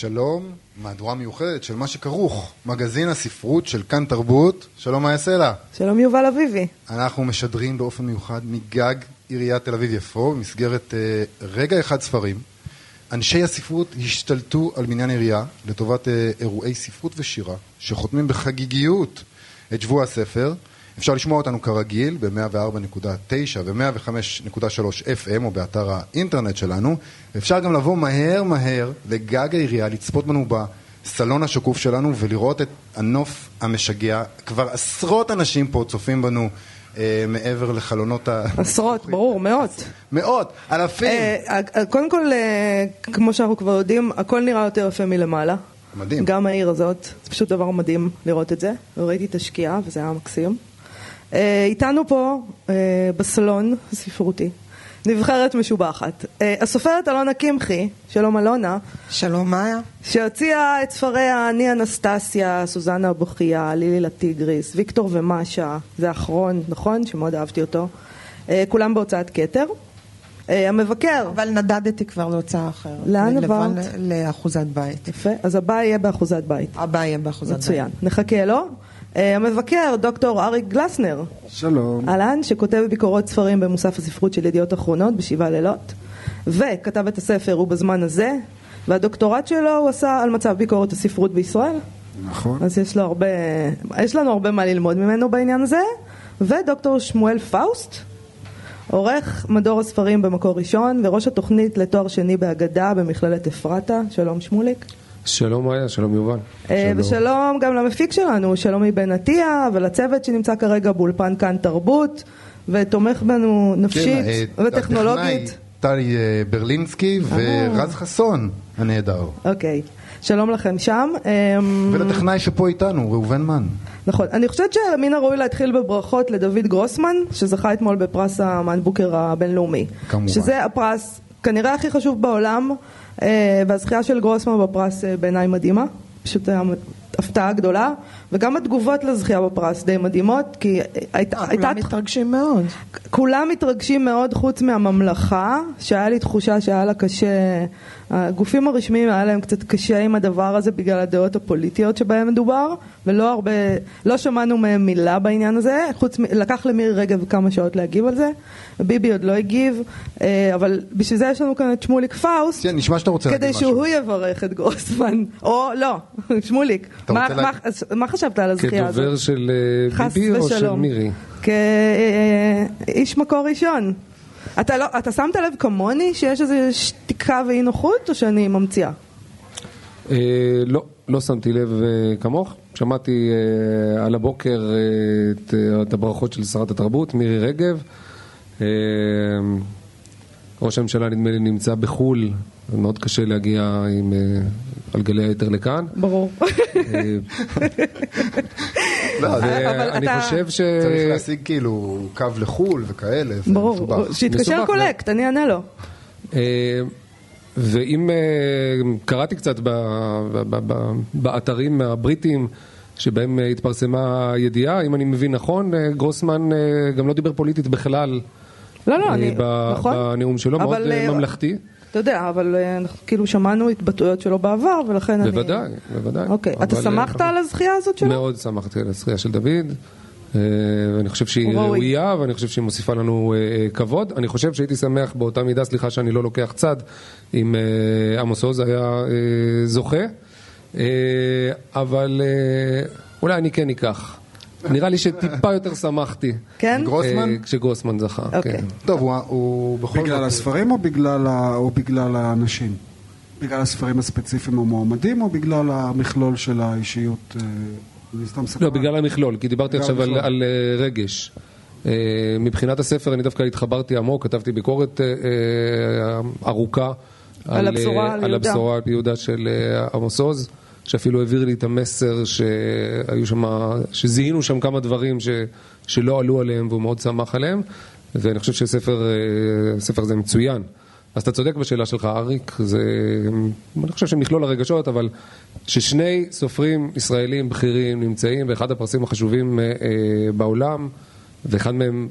שלום, מהדורה מיוחדת של מה שכרוך, מגזין הספרות של כאן תרבות. שלום מאיה סלע. שלום יובל אביבי. אנחנו משדרים באופן מיוחד מגג עיריית תל אביב יפו, במסגרת אה, רגע אחד ספרים. אנשי הספרות השתלטו על בניין עירייה לטובת אה, אירועי ספרות ושירה, שחותמים בחגיגיות את שבוע הספר. אפשר לשמוע אותנו כרגיל ב-104.9 ו-105.3 FM או באתר האינטרנט שלנו ואפשר גם לבוא מהר מהר לגג העירייה, לצפות בנו בסלון השקוף שלנו ולראות את הנוף המשגע. כבר עשרות אנשים פה צופים בנו אה, מעבר לחלונות ה... עשרות, ברור, מאות. מאות, אלפים. אה, אה, קודם כל, כמו שאנחנו כבר יודעים, הכל נראה יותר יפה מלמעלה. מדהים. גם העיר הזאת, זה פשוט דבר מדהים לראות את זה. ראיתי את השקיעה וזה היה מקסים. אה, איתנו פה אה, בסלון הספרותי, נבחרת משובחת. אה, הסופרת אלונה קמחי, שלום אלונה, שלום מאיה. שהוציאה את ספריה אני אנסטסיה, סוזנה הבוכייה, לילי לטיגריס, ויקטור ומשה, זה האחרון, נכון? שמאוד אהבתי אותו. אה, כולם בהוצאת כתר. אה, המבקר, אבל נדדתי כבר להוצאה אחרת. לאן עברת? לאחוזת בית. יפה, אז הבא יהיה באחוזת בית. הבא יהיה באחוזת בית. מצוין, נחכה לו. אה, המבקר, דוקטור אריק גלסנר, שלום. אהלן, שכותב ביקורות ספרים במוסף הספרות של ידיעות אחרונות בשבעה לילות, וכתב את הספר ובזמן הזה, והדוקטורט שלו הוא עשה על מצב ביקורת הספרות בישראל, נכון. אז יש לו הרבה, יש לנו הרבה מה ללמוד ממנו בעניין הזה, ודוקטור שמואל פאוסט, עורך מדור הספרים במקור ראשון, וראש התוכנית לתואר שני באגדה במכללת אפרתה, שלום שמוליק. שלום מאיה, שלום יובל. אה, ושלום גם למפיק שלנו, שלום מבן עטיה, ולצוות שנמצא כרגע באולפן כאן תרבות, ותומך בנו נפשית כן, אה, וטכנולוגית. הטכנאי טלי אה, ברלינסקי ורז חסון הנהדר. אוקיי, שלום לכם שם. אמ, ולטכנאי שפה איתנו, ראובן מן. נכון, אני חושבת שמן הראוי להתחיל בברכות לדוד גרוסמן, שזכה אתמול בפרס המן בוקר הבינלאומי. כמובן. שזה הפרס כנראה הכי חשוב בעולם, והזכייה של גרוסמן בפרס אה, בעיניי מדהימה. פשוט היה הפתעה גדולה, וגם התגובות לזכייה בפרס די מדהימות, כי הייתה... הייתה- כולם מתרגשים מאוד. כולם מתרגשים מאוד חוץ מהממלכה, שהיה לי תחושה שהיה לה קשה, הגופים הרשמיים היה להם קצת קשה עם הדבר הזה בגלל הדעות הפוליטיות שבהם מדובר, ולא הרבה, לא שמענו מהם מילה בעניין הזה, חוץ, מ- לקח למירי רגב כמה שעות להגיב על זה, ביבי עוד לא הגיב, אה, אבל בשביל זה יש לנו כאן את שמוליק פאוסט, כן, נשמע שאתה רוצה להגיד כדי משהו. שהוא יברך את גרוסמן, או לא, שמוליק, מה, מה? אז מה חשבת על הזכייה הזאת? כדובר של אה, ביבי או של ושלום. מירי? כאיש מקור ראשון. אתה, לא, אתה שמת לב כמוני שיש איזו שתיקה ואי נוחות או שאני ממציאה? אה, לא, לא שמתי לב אה, כמוך. שמעתי אה, על הבוקר אה, את, אה, את הברכות של שרת התרבות, מירי רגב. אה, ראש הממשלה נדמה לי נמצא בחו"ל, מאוד קשה להגיע עם, אה, על גלי היתר לכאן. ברור. לא, אני חושב ש... צריך להשיג כאילו קו לחו"ל וכאלה, זה ברור. שיתקשר מסובך, קולקט, אני אענה לו. אה, ואם אה, קראתי קצת ב, ב, ב, ב, באתרים הבריטיים שבהם אה, התפרסמה הידיעה, אם אני מבין נכון, גרוסמן גם לא דיבר פוליטית בכלל לא, לא, אני... ב- נכון? בנאום שלו, מאוד ממלכתי. אתה יודע, אבל אה, אנחנו כאילו שמענו התבטאויות שלו בעבר, ולכן אני... בוודאי, בוודאי. אוקיי. אתה אבל, שמחת אה, על הזכייה הזאת שלו? מאוד שמחתי על הזכייה של דוד. אה, ואני חושב שהיא. ראויה ואני חושב שהיא מוסיפה לנו אה, אה, כבוד. אני חושב שהייתי שמח באותה מידה, סליחה שאני לא לוקח צד, אם אה, עמוס עוז היה אה, זוכה, אה, אבל אה, אולי אני כן אקח. נראה לי שטיפה יותר שמחתי. כן? גרוסמן? אה, כשגרוסמן זכה, אוקיי. כן. טוב, הוא- בכל בגלל זאת... הספרים או בגלל, ה... או בגלל האנשים? בגלל הספרים הספציפיים המועמדים או בגלל המכלול של האישיות? אה, אני סתם סקרן. לא, בגלל המכלול, כי דיברתי עכשיו על. על אה, רגש. מבחינת הספר אני דווקא התחברתי עמוק, כתבתי ביקורת ארוכה על הבשורה על. הבשורה על יהודה של עמוס עוז, שאפילו העביר לי את המסר שהיו שם, שזיהינו שם כמה דברים ש, שלא עלו עליהם והוא מאוד שמח עליהם, ואני חושב שהספר אה, הספר הזה מצוין. אז אתה צודק בשאלה שלך, אריק, זה, אני חושב שמכלול הרגשות, אבל ששני סופרים ישראלים בכירים נמצאים באחד הפרסים החשובים אה, אה, בעולם, ואחד מהם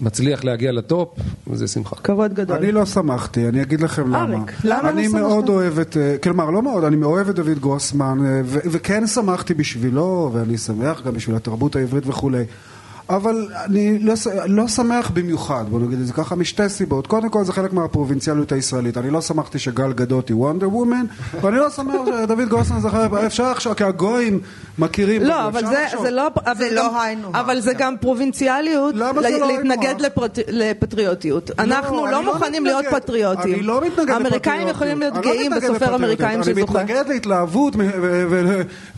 מצליח להגיע לטופ, זה שמחה. כבוד גדול. אני לא שמחתי, אני אגיד לכם למה. אריק, למה אני לא שמחת? מאוד אוהב את, אה, כלומר, לא מאוד, אני אוהב את דוד גרוסמן, אה, וכן שמחתי בשבילו, ואני שמח גם בשביל התרבות העברית וכולי. אבל אני לא, לא שמח במיוחד, בוא נגיד את זה ככה, משתי סיבות. קודם כל זה חלק מהפרובינציאליות הישראלית. אני לא שמחתי שגל גדות היא וונדר וומן, ואני לא שמח שדוד גרוסמן זה חלק, אפשר עכשיו, כי הגויים מכירים לא, אבל זה. זה לא, אבל לא גם- היינו אבל זה. גם פרובינציאליות זה לא להתנגד לפטריוטיות. אנחנו אני לא מוכנים להיות. פטריוטים. אני לא מתנגד האמריקאים לפטריוטיות. יכולים להיות לא גאים בסופר. אמריקאים שזוכה. אני מתנגד להתלהבות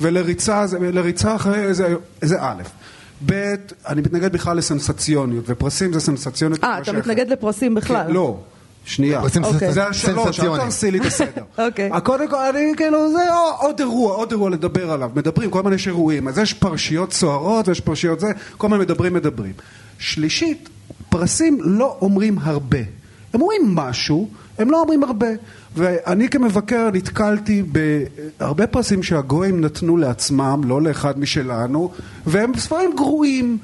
ולריצה לריצה אחרי זה, זה א'. ב', אני מתנגד בכלל לסנסציוניות, ופרסים זה סנסציוניות. אה, אתה. מתנגד לפרסים בכלל. כן, לא. שנייה. פרסים אוקיי. זה השלוש, אל. תרסי לי את הסדר. אוקיי. קודם כל, אני כאילו, זה עוד אירוע, עוד אירוע לדבר עליו. מדברים, כל הזמן יש אירועים. אז יש פרשיות סוערות, ויש פרשיות זה, כל הזמן מדברים, מדברים. שלישית, פרסים לא אומרים הרבה. הם אומרים משהו, הם לא אומרים הרבה. ואני כמבקר נתקלתי בהרבה פרסים שהגויים נתנו לעצמם, לא לאחד משלנו, והם ספרים גרועים.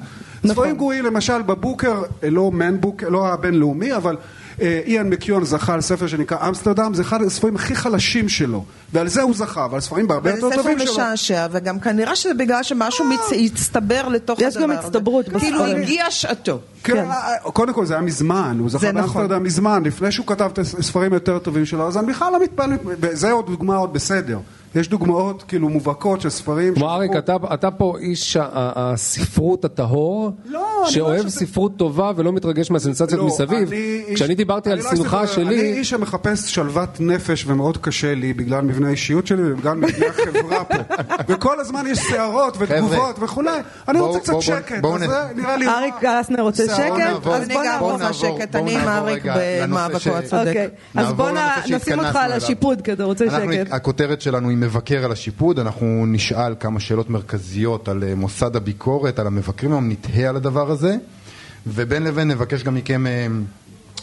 נכון. ספרים גרועים, למשל בבוקר, לא מנבוק, לא הבינלאומי, אבל איאן מקיון זכה על ספר שנקרא אמסטרדם, זה אחד הספרים הכי חלשים שלו, ועל זה הוא זכה, אבל ספרים בהרבה וזה יותר ספר טובים שלו. משעשע, וגם כנראה שזה בגלל שמשהו מצ- הצטבר לתוך יש הדבר גם הזה. הצטברות כאילו בספרים. הגיע שעתו. כן, כן. אה, קודם כל זה היה מזמן, הוא זכה זה נכון. באמסטרדם מזמן, לפני שהוא כתב את הספרים יותר טובים שלו, אז אני בכלל לא מתפעל, זה עוד דוגמה עוד בסדר. יש דוגמאות כאילו מובהקות של ספרים. כמו אריק, אתה, אתה פה איש הספרות הטהור, לא, שאוהב לא שזה- ספרות טובה ולא מתרגש מהסנסציות לא, מסביב. כשאני דיברתי על שמחה אספר- אני שלי, איש שמחפש שלוות נפש ומאוד קשה לי בגלל מבנה האישיות שלי ובגלל מבנה החברה פה. וכל הזמן יש סערות ותגובות וכולי. אני רוצה קצת שקט, בואו אז נראה לי... אריק גלסנר רוצה שקט? אז אני בוא נעבור. רוצה נעבור- שקט, אני עם אריק במאבקו הצודק. אוקיי, אז בוא נשים אותך על. השיפוד, כי אתה רוצה שקט. הכותרת שלנו היא מבקר על השיפוד, אנחנו נשאל כמה שאלות מרכזיות על אה, מוסד הביקורת, על המבקרים, היום נתהה על הדבר הזה, ובין לבין נבקש גם מכם, אה,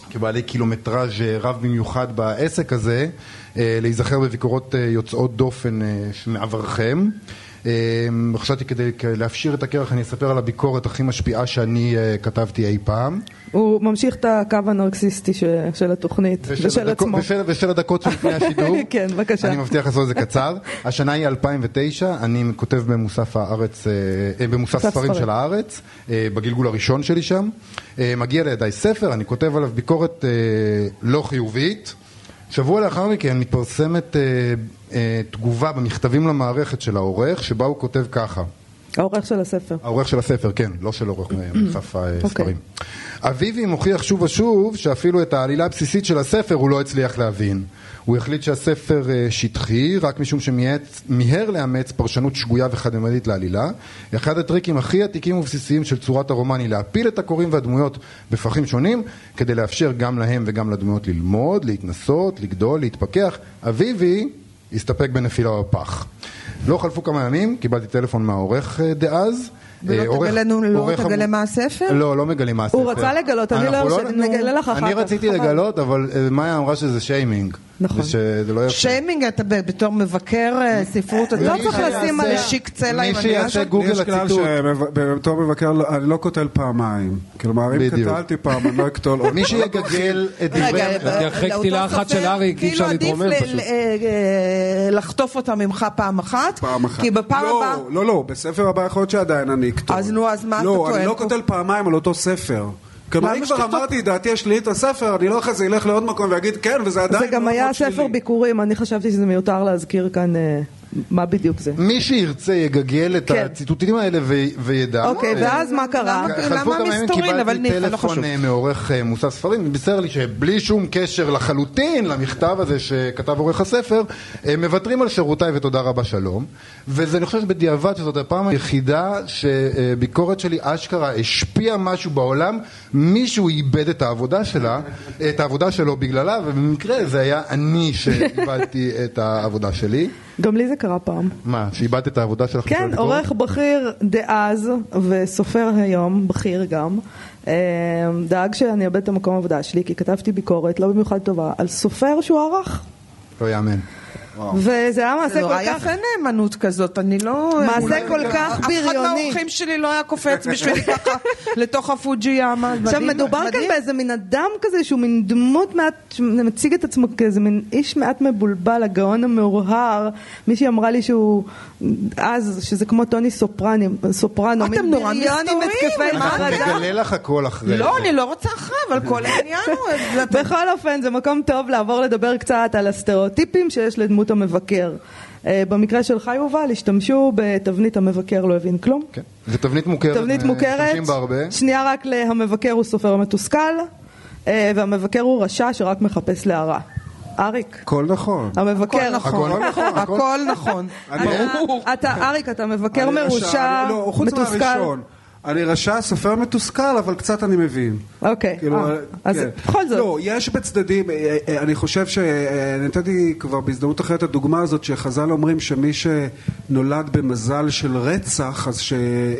כבעלי קילומטראז' אה, רב במיוחד בעסק הזה, להיזכר בביקורות יוצאות דופן מעברכם. אה, חשבתי כדי להפשיר את הקרח, אני אספר על הביקורת הכי משפיעה שאני אה, כתבתי אי פעם. הוא ממשיך את הקו הנרקסיסטי של התוכנית ושל עצמו. ושל, הדקות שלפני השידור. כן, בבקשה. אני מבטיח לעשות את זה קצר. השנה היא 2009, אני כותב במוסף הארץ, אה, אה, במוסף מוסף ספרים. של הארץ, בגלגול הראשון שלי שם. מגיע לידיי ספר, אני כותב עליו ביקורת לא חיובית. שבוע לאחר מכן מתפרסמת תגובה במכתבים למערכת של העורך, שבה הוא כותב ככה. העורך של הספר. העורך של הספר, כן, לא של עורך מוסף אוקיי. הספרים. אביבי מוכיח שוב ושוב שאפילו את העלילה הבסיסית של הספר הוא לא הצליח להבין. הוא החליט שהספר אה, שטחי רק משום שמיהר לאמץ פרשנות שגויה וחד-ממדית לעלילה. אחד הטריקים הכי עתיקים ובסיסיים של צורת הרומן היא להפיל את הקוראים והדמויות בפחים שונים כדי לאפשר גם להם וגם לדמויות ללמוד, להתנסות, לגדול, להתפכח. אביבי הסתפק בנפילה בפח. לא חלפו כמה ימים, קיבלתי טלפון מהעורך אה, דאז. ולא אה, תגלה לנו- לא תגלה מה הספר? לא, לא מגלים מה הספר. הוא רצה לגלות, אני לא אנחנו הרשיתי, נגלה לך אחר אני כך, רציתי חבל. לגלות, אבל אה, מאיה אמרה שזה שיימינג. נכון. ושזה לא יפה. שיימינג אתה בתור מבקר אה, ספרות, אתה לא צריך לשים על- משיק צלע עם מי שיעשה גוגל יש כלל הציטוט. שבתור מבקר לא- אני לא קוטל פעמיים. כלומר, אם. קטלתי פעם, אני לא אקטול עוד. מי שיגגל את דברי... רגע, אחרי קטילה אחת של אריק אי אפשר כאילו להתרומם עדיף פשוט. אה, אה, לחטוף אותה ממך פעם אחת, פעם אחת. כי בפעם לא, הבאה... לא, לא, בספר הבא יכול להיות שעדיין אני אקטול. אז נו, אז מה אתה לא, אני טוען לא פה? קוטל פעמיים על אותו ספר. כלומר, אם כבר אמרתי את דעתי השלילית את הספר, אני לא אחרי זה אלך לעוד מקום ויגיד כן, וזה עדיין זה גם מאוד היה ספר. ביקורים, אני חשבתי שזה מיותר להזכיר כאן אה, מה בדיוק זה. מי שירצה יגגל את כן. הציטוטים האלה וידע. אוקיי, אה, ואז מה קרה? למה- מסתורין? אבל קיבלתי ניחא, לא חשוב. טלפון אה, מעורך מוסף ספרים, בישר לי שבלי שום קשר לחלוטין למכתב הזה שכתב עורך הספר, הם מוותרים על שירותיי ותודה רבה שלום. וזה אני חושב בדיעבד שזאת הפעם היחידה שביקורת שלי אשכרה השפיעה משהו בעולם, מישהו איבד את העבודה שלה, את העבודה שלו בגללה, ובמקרה זה היה אני שאיבדתי את העבודה שלי. גם לי זה קרה פעם. מה, שאיבדת את העבודה שלך? כן? עורך בכיר דאז וסופר היום, בכיר גם, אה, דאג שאני אאבד את המקום העבודה שלי, כי כתבתי ביקורת לא במיוחד טובה על סופר שהוא ערך. לא יאמן. וזה היה מעשה כל כך... יפה נאמנות כזאת, אני לא... מעשה כל כך אף אחד בריוני. מהאורחים שלי לא היה קופץ בשבילי ככה לתוך הפוג'יאמה. עכשיו מדהים, מדובר כאן. באיזה מין אדם כזה שהוא מין דמות מעט, שמציג את עצמו כאיזה מין איש מעט מבולבל, הגאון המאורהר. מישהי אמרה לי שהוא אז, שזה כמו טוני סופרני, סופרנו, אתם מין נורא בריון עם מסתוריים, התקפי מה חרדה. נגלה לך הכל אחרי. לא, אני לא רוצה אחרי, אבל כל העניין הוא... בכל אופן, זה מקום טוב לעבור לדבר קצת על הסטריאוטיפים שיש לדמות המבקר. אה, במקרה של חי יובל, השתמשו בתבנית המבקר לא הבין כלום. כן. זו תבנית מוכרת. תבנית אה, מוכרת. שנייה רק להמבקר הוא סופר מתוסכל, אה, והמבקר הוא רשע שרק מחפש להרע. אריק, הכל נכון. המבקר, הכל נכון, הכל נכון, הכל נכון. אני- אתה- אריק, אתה מבקר אני רשע, מרושע, אני- לא, חוץ מתוסכל. אני רשע, סופר מתוסכל, אבל קצת אני מבין. אוקיי, כאילו, אה, אז כן. בכל זאת. לא, יש בצדדים, אה, אה, אני חושב שנתתי כבר בהזדמנות אחרת את הדוגמה הזאת, שחז"ל אומרים שמי שנולד במזל של רצח, אז ש...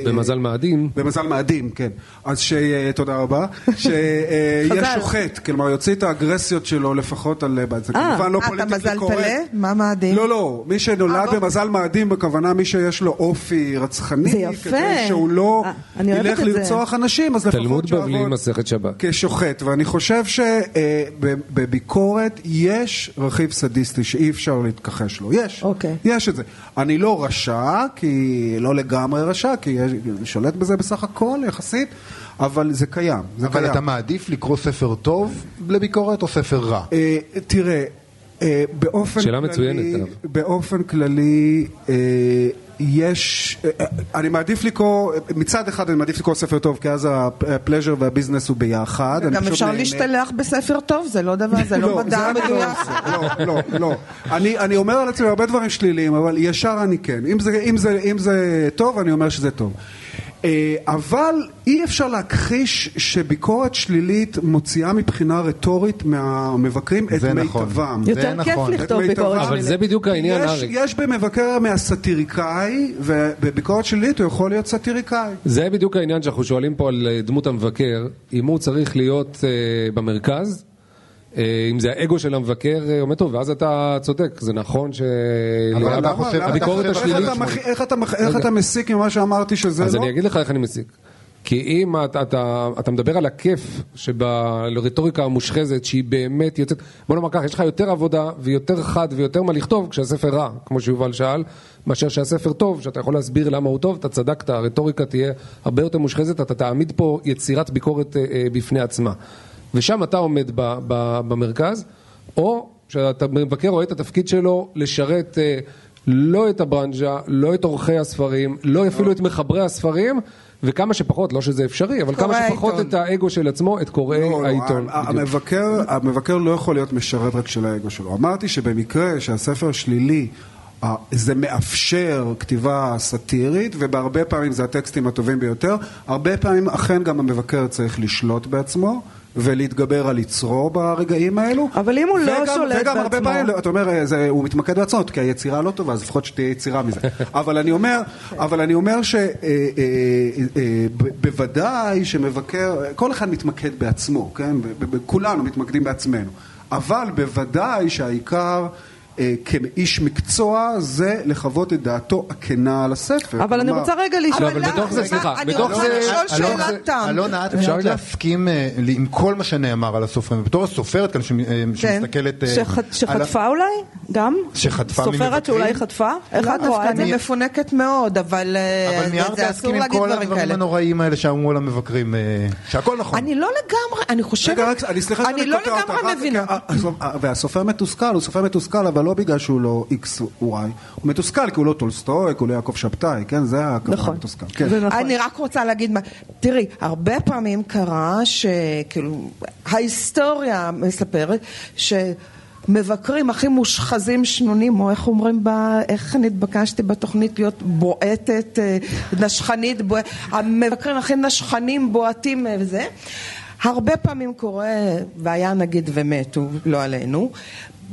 במזל מאדים. במזל מאדים, כן. אז ש... אה, תודה רבה. שיהיה חז"ל. שוחט, כלומר יוציא את האגרסיות שלו לפחות על... זה כמובן לא אה, אתה פוליטיקלי מזל קורקט. פלא? מה מאדים? לא, לא, מי שנולד אה, לא. במזל מאדים, בכוונה מי שיש לו אופי רצחני, זה יפה. כדי שהוא לא אה, אני אוהבת ילך את זה. לרצוח אנשים, אז לפחות מסכת שבת. כשוחט. ואני חושב שבביקורת יש רכיב סדיסטי שאי אפשר להתכחש לו. יש, אוקיי. יש את זה. אני לא רשע, כי לא לגמרי רשע, כי יש- אני שולט בזה בסך הכל יחסית, אבל זה קיים. זה אבל קיים. אתה מעדיף לקרוא ספר טוב לביקורת או ספר רע? אה, תראה, אה, באופן שאלה כללי, מצוינת. באופן כללי, אה, יש, אני מעדיף לקרוא, מצד אחד אני מעדיף לקרוא ספר טוב, כי אז הפלז'ר והביזנס הוא ביחד. גם אפשר נהנה. להשתלח בספר טוב, זה לא דבר, זה לא מדע לא מדויק. עושה. לא, לא, לא. אני, אני אומר על עצמי הרבה דברים שליליים, אבל ישר אני כן. אם זה, אם זה, אם זה טוב, אני אומר שזה טוב. אה, אבל אי אפשר להכחיש שביקורת שלילית מוציאה מבחינה רטורית מהמבקרים את זה נכון. מיטבם. זה יותר כיף נכון. לכתוב ביקורת מיטבם. אבל שלילית. זה בדיוק העניין, יש, אריק. יש במבקר מהסאטיריקאי, ובביקורת שלילית הוא יכול להיות סאטיריקאי. זה בדיוק העניין שאנחנו שואלים פה על אה, דמות המבקר, אם הוא צריך להיות אה, במרכז, אם זה האגו של המבקר אה, עומד טוב, ואז אתה צודק, זה נכון ש... אבל אתה חושב- הביקורת השלילית... איך אתה מסיק ממה שאמרתי שזה אז לא? אני אגיד לך איך אני מסיק. כי אם אתה, אתה, אתה מדבר על הכיף שברטוריקה המושחזת שהיא באמת יוצאת, בוא נאמר ככה, יש לך יותר עבודה ויותר חד ויותר מה לכתוב כשהספר רע, כמו שיובל שאל, מאשר שהספר טוב, שאתה יכול להסביר למה הוא טוב, אתה צדקת, הרטוריקה תהיה הרבה יותר מושחזת, אתה תעמיד פה יצירת ביקורת אה, אה, בפני עצמה. ושם אתה עומד ב, ב, במרכז, או שאתה מבקר רואה את התפקיד שלו לשרת אה, לא את הברנז'ה, לא את עורכי הספרים, לא אפילו את מחברי הספרים, וכמה שפחות, לא שזה אפשרי, אבל כמה שפחות העיתון. את האגו של עצמו, את קוראי לא, לא, העיתון. ה- בדיוק. המבקר, המבקר לא יכול להיות משרת רק של האגו שלו. אמרתי שבמקרה שהספר שלילי, זה מאפשר כתיבה סאטירית, ובהרבה פעמים זה הטקסטים הטובים ביותר. הרבה פעמים אכן גם המבקר צריך לשלוט בעצמו. ולהתגבר על יצרו ברגעים האלו. אבל אם הוא לא וגם- שולט וגם הרבה בעצמו- פעמים, אתה אומר, אה, זה, הוא מתמקד בעצמו, כי היצירה לא טובה, אז לפחות שתהיה יצירה מזה. אבל אני אומר, אבל אני אומר שבוודאי שמבקר, כל אחד מתמקד בעצמו, כן? כולנו מתמקדים בעצמנו. אבל בוודאי שהעיקר... אה, כאיש מקצוע זה לחוות את דעתו הכנה על הספר. אבל אני רוצה רגע לשאול... לא, אבל? בתוך זה, סליחה, אני בתוך רוצה זה-. אלונה, את אפשר? להסכים אה, עם כל מה שנאמר על הסופרים, ובתור הסופרת כאן אה, שמסתכלת... שח- על שחטפה אולי? גם? שחטפה סופרת ממבקרים? שאולי חטפה? איך לא, את רואה דווקא את זה? אני מפונקת מאוד, אבל אה, אבל זה- מיהרת זה להסכים אסור עם להגיד כל דברים הדברים. הנוראים האלה שאמרו על המבקרים, שהכל נכון. אני לא לגמרי, אני חושבת, רגע, רק, אני סליחה אני שאני לא קוטע אותך, לגמרי רק- מבינה. אה, אה, והסופר מתוסכל, הוא סופר מתוסכל, אבל לא בגלל שהוא לא X Y, הוא מתוסכל כי הוא לא טולסטוי, כי הוא לא יעקב שבתאי, כן? זה הכוונה נכון. מתוסכל. כן. נכון. אני רק רוצה להגיד מה, תראי, הרבה פעמים קרה שכאילו, ההיסטוריה מספרת שמבקרים הכי מושחזים שנונים, או איך אומרים, ב, איך נתבקשתי בתוכנית להיות בועטת, אה, נשכנית, בוע... המבקרים הכי נשכנים, בועטים אה, וזה. הרבה פעמים קורה, והיה נגיד ומתו, לא עלינו,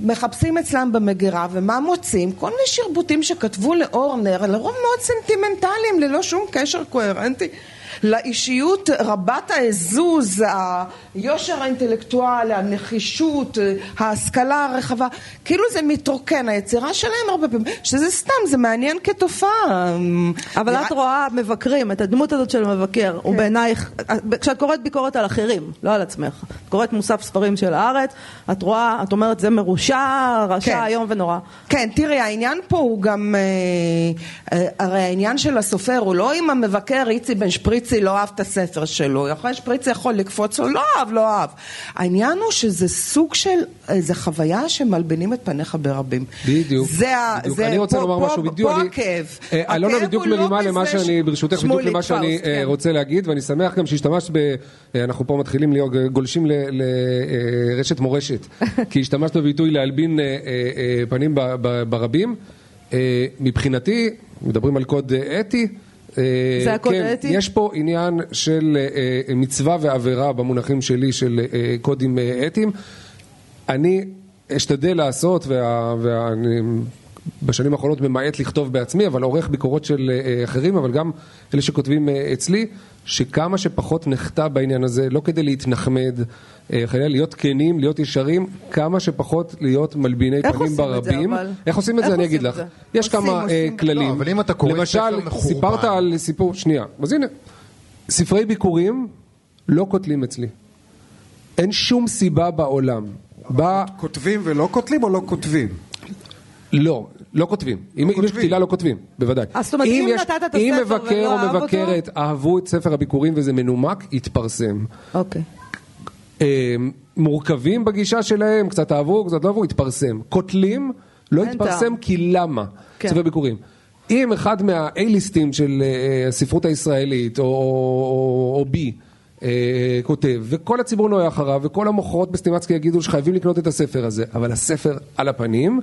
מחפשים אצלם במגירה, ומה מוצאים? כל מיני שרבוטים שכתבו לאורנר, לרוב מאוד סנטימנטליים, ללא שום קשר קוהרנטי לאישיות רבת העזוז, היושר האינטלקטואלי, הנחישות, ההשכלה הרחבה, כאילו זה מתרוקן, היצירה שלהם הרבה פעמים, שזה סתם, זה מעניין כתופעה. אבל את רואה מבקרים, את הדמות הזאת של מבקר, הוא בעינייך, כשאת קוראת ביקורת על אחרים, לא על עצמך, את קוראת מוסף ספרים של הארץ, את רואה, את אומרת זה מרושע, רשע, כן. איום ונורא. כן, תראי, העניין פה הוא גם, אה, אה, הרי העניין של הסופר הוא לא אם המבקר איצי בן שפריצי לא אהב את הספר שלו, יכול שפריצי יכול לקפוץ לו, לא אהב, לא אהב. העניין הוא שזה סוג של, איזה חוויה שמלבינים את פניך ברבים. בדיוק. זה, ה- בדיוק. זה אני רוצה פה, לומר פה, משהו בדיוק. פה אני- הכאב. אה, אלונה בדיוק היא לא מרימה למה שאני, ברשותך, בדיוק למה שאני פאוסט, אה, כן. רוצה להגיד, ואני שמח גם שהשתמשת ב... אה, אנחנו פה מתחילים להיות גולשים לרשת מורשת, כי השתמשת בביטוי להלבין אה, אה, אה, פנים ברבים. מבחינתי, מדברים על קוד אתי. זה הקוד כן, האתי? יש פה עניין של מצווה ועבירה במונחים שלי של קודים אתיים. אני אשתדל לעשות, ואני בשנים האחרונות ממעט לכתוב בעצמי, אבל עורך ביקורות של אחרים, אבל גם אלה שכותבים אצלי, שכמה שפחות נחטא בעניין הזה, לא כדי להתנחמד, אה, חלילה להיות כנים, להיות ישרים, כמה שפחות להיות מלביני איך פנים עושים את זה, ברבים. אבל? איך עושים את איך זה? אני עושים אגיד לך. זה? יש עושים, כמה אה, עושים. כללים. לא, אבל אם אתה קורא למשל, ספר מחורבן- סיפרת על סיפור, שנייה, אז הנה, ספרי ביקורים לא קוטלים אצלי. אין שום סיבה בעולם. בא, כותבים ולא קוטלים או לא כותבים? לא, לא כותבים. אם אם יש. קטילה לא כותבים, בוודאי. אז זאת אומרת, אם נתת את אם הספר מבקר ולא או אהב אותו? מבקרת אהבו את ספר הביקורים וזה מנומק, יתפרסם. אוקיי. אה, מורכבים בגישה שלהם, קצת אהבו, קצת לא אהבו, יתפרסם. קוטלים, לא יתפרסם. כי למה? כן. ספר ביקורים. אם אחד מה-A-ליסטים של אה, הספרות הישראלית, או, או, או בי, אה, כותב, וכל הציבור נוהה אחריו, וכל המוכרות בסטימצקי יגידו שחייבים לקנות את הספר הזה, אבל הספר על הפנים,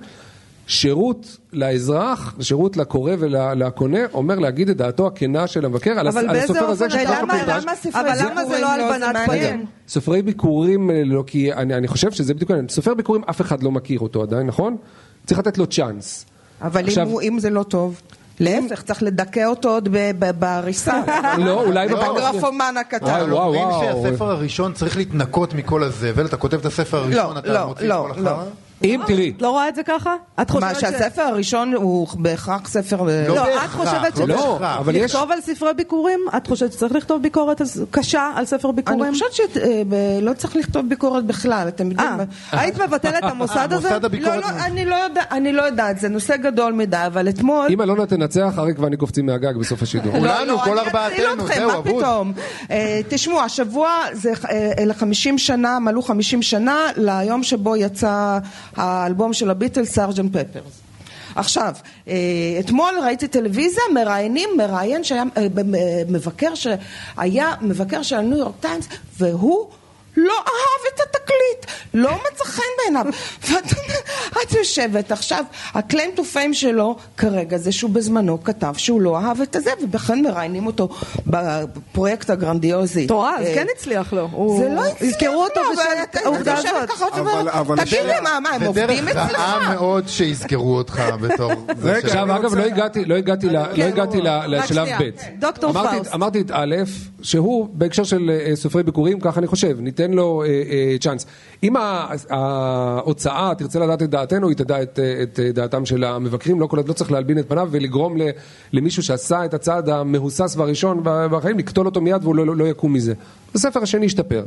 שירות לאזרח, שירות לקורא ולקונה, אומר להגיד את דעתו הכנה של המבקר על, הס- הסופר הזה אופן, שככה למה- פוטש. למה ספרי אבל למה זה ביקורים לא לא? הלבנת. פנים? סופרי ביקורים, אה, לא, כי אני, אני חושב שזה בדיוק העניין. סופר ביקורים, אף אחד לא מכיר אותו עדיין, נכון? צריך לתת לו צ'אנס. אבל עכשיו- אם, הוא, אם זה לא טוב, להפך, צריך לדכא אותו עוד בעריסה. לא, אולי בפעם השנייה. הגרפומן הקטן. וואו, לא אומרים וואו. שהספר הראשון צריך להתנקות מכל הזבל, אתה כותב את הספר הראשון, לא, אתה לא, מוציא לא, את כל לא. החרא? אם תראי, את לא רואה את זה ככה? את מה, חושבת ש... שהספר הראשון הוא בהכרח ספר... לא לא, את חושבת לא שזה... בהכרח. אבל יש- לכתוב על ספרי ביקורים? את חושבת שצריך לכתוב ביקורת קשה על ספר ביקורים? אני חושבת שלא צריך לכתוב ביקורת בכלל, אתם יודעים. אה, היית מבטלת את המוסד הזה? מוסד הביקורת. לא, לא, אני לא יודעת, אני לא יודעת, זה נושא גדול מדי, אבל אתמול... אם אלונה תנצח, אריק ואני קופצים מהגג בסוף השידור. לא, כולנו, לא, כל ארבעתנו, זהו, מה אבוד. פתאום? אה, תשמעו, השבוע זה אה, אלה 50 שנה, מלאו 50 שנה ליום שבו יצא האלבום של הביטלס, סארג'נט פפרס. עכשיו, אה, אתמול ראיתי טלוויזיה, מראיינים, מראיין שהיה, אה, אה, מבקר שהיה מבקר של הניו יורק טיימס, והוא לא אהב את התקליט, לא מצא חן בעיניו. ואת את יושבת עכשיו, הקליים טו פיים שלו כרגע זה שהוא בזמנו כתב שהוא לא אהב את הזה, ובכן מראיינים אותו בפרויקט הגרנדיוזי. תורה, אז אה, כן הצליח לו. זה לא הצליח יזכרו אותו לו, בשל אבל אתה- העובדה הזאת. תגיד לי, מה, הם זה עובדים דרך אצלך? רעה מאוד שיזכרו אותך בתור... זה עכשיו, אגב, לא הגעתי, לא לא כן, לשלב. ב'. דוקטור אמרתי- פאוסט. אמרתי את א', שהוא בהקשר של אה, סופרי ביכורים, ככה אני חושב, ניתן לו אה, צ'אנס. אם ההוצאה תרצה לדעת את דעתנו, היא תדע את, את דעתם של המבקרים, לא, לא צריך להלבין את פניו ולגרום למישהו שעשה את הצעד המהוסס והראשון בחיים, לקטול אותו מיד והוא לא, לא, לא יקום מזה. הספר השני ישתפר. אני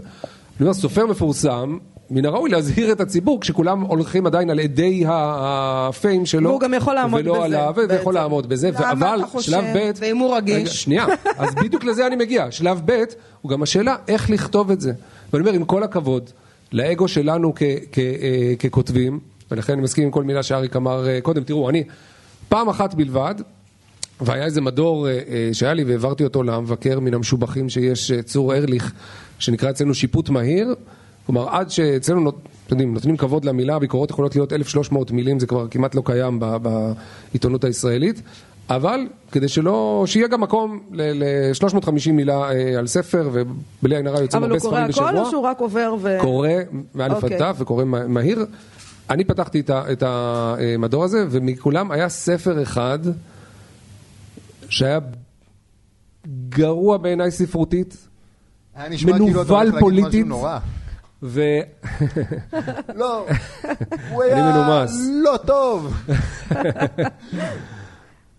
אומר, סופר מפורסם, מן הראוי להזהיר את הציבור כשכולם הולכים עדיין על אדי ה fame שלו. והוא גם יכול לעמוד ולא בזה, על ה- ויכול. לעמוד בזה, למה אתה חושב? שלב ב', ואם הוא רגיש? שנייה, אז בדיוק לזה אני מגיע. שלב ב' הוא גם השאלה איך לכתוב את זה. ואני אומר, עם כל הכבוד לאגו שלנו כ- כ- אה, ככותבים, ולכן אני מסכים עם כל מילה שאריק אמר אה, קודם, תראו, אני פעם אחת בלבד, והיה איזה מדור אה, שהיה לי והעברתי אותו למבקר מן המשובחים שיש, צור ארליך, שנקרא אצלנו שיפוט מהיר. כלומר, עד שאצלנו, נות- יודעים, נותנים כבוד למילה, הביקורות יכולות להיות 1,300 מילים, זה כבר כמעט לא קיים בעיתונות הישראלית. אבל כדי שלא, שיהיה גם מקום ל-350 מילה אה, על ספר, ובלי עין הרע יוצאים אבל הרבה הוא קורא ספרים בשבוע. הכל או שהוא רק עובר ו... קורא מאלף עד אוקיי. תף וקורא מה- מהיר. אני פתחתי את ה- את המדור הזה, ומכולם היה ספר אחד שהיה גרוע בעיניי ספרותית, כאילו מנוול פוליטית. ו... לא, הוא היה. לא טוב.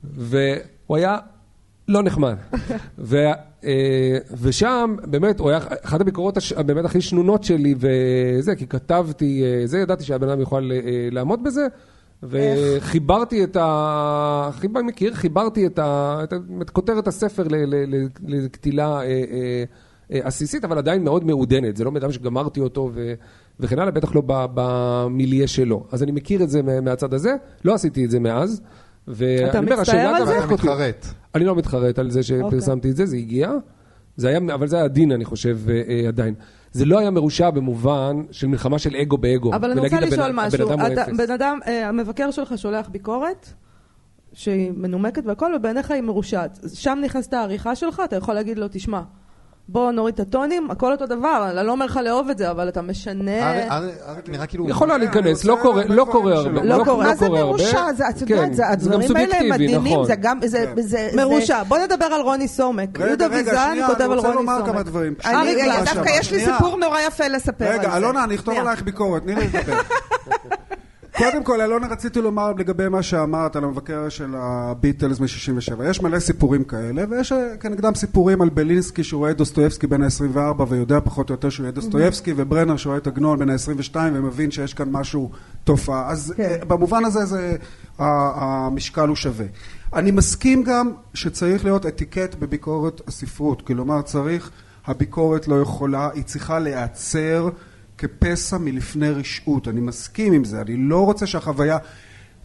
והוא היה לא נחמד. ו, אה, ושם, באמת, הוא היה אחת הביקורות הש, באמת הכי שנונות שלי, וזה, כי כתבתי, אה, זה, ידעתי שהבן אדם יוכל אה, לעמוד בזה, וחיברתי את ה... חיבר, מכיר? חיברתי את, ה, את, ה, את כותרת הספר ל, ל, לקטילה אה, אה, אה, עסיסית, אבל עדיין מאוד מעודנת. זה לא אדם שגמרתי אותו ו, וכן הלאה, בטח לא במיליה שלו. אז אני מכיר את זה מה- מהצד הזה, לא עשיתי את זה מאז. אתה מצטער על זה? אתה. מתחרט. אני לא מתחרט על זה אוקיי. שפרסמתי את זה, זה הגיע. זה היה, אבל זה היה דין, אני חושב, אה, אה, עדיין. זה לא היה מרושע במובן של מלחמה של אגו באגו. אבל אני רוצה הבן- לשאול הבן משהו. אדם הוא אתה- אפס. בן אדם, אה, המבקר שלך שולח ביקורת, שהיא מנומקת והכל, ובעיניך היא מרושעת. שם נכנסת העריכה שלך, אתה יכול להגיד לו, תשמע, בוא נוריד את הטונים, הכל אותו דבר, אני לא אומר לך לאהוב את זה, אבל אתה משנה... ארי- ארי- אריק נראה כאילו... יכולה להיכנס, רוצה לא קורה- הרבה לא דברים קורה. הרבה. לא. מה זה. מרושע? זה, את כן, יודעת, זה זה גם הדברים האלה מדהימים, נכון. זה גם, זה, כן. מרושע. בוא נדבר על רוני סומק. רגע, יהודה רגע, ויזן שנייה, כותב אני על רוצה רוני לומר כמה סומק. דברים. אני, אריק רגע, גלס. דווקא יש לי שנייה. סיפור נורא יפה לספר על זה. רגע, אלונה, אני אכתוב שנייה. עלייך ביקורת, תני לי לדבר. קודם כל, אלונה, רציתי לומר לגבי מה שאמרת על המבקר של הביטלס מ-67. יש מלא סיפורים כאלה, ויש אה, כנגדם סיפורים על בלינסקי שהוא רואה דוסטויבסקי בן ה-24 ויודע פחות או יותר שהוא יהיה דוסטויבסקי, וברנר שרואה את עגנון בן ה-22 ומבין שיש כאן משהו, תופעה. אז כן. אה, במובן הזה זה, המשקל הוא שווה. אני מסכים גם שצריך להיות אתיקט בביקורת הספרות, כלומר צריך, הביקורת לא יכולה, היא צריכה להיעצר כפסע מלפני רשעות, אני מסכים עם זה, אני לא רוצה שהחוויה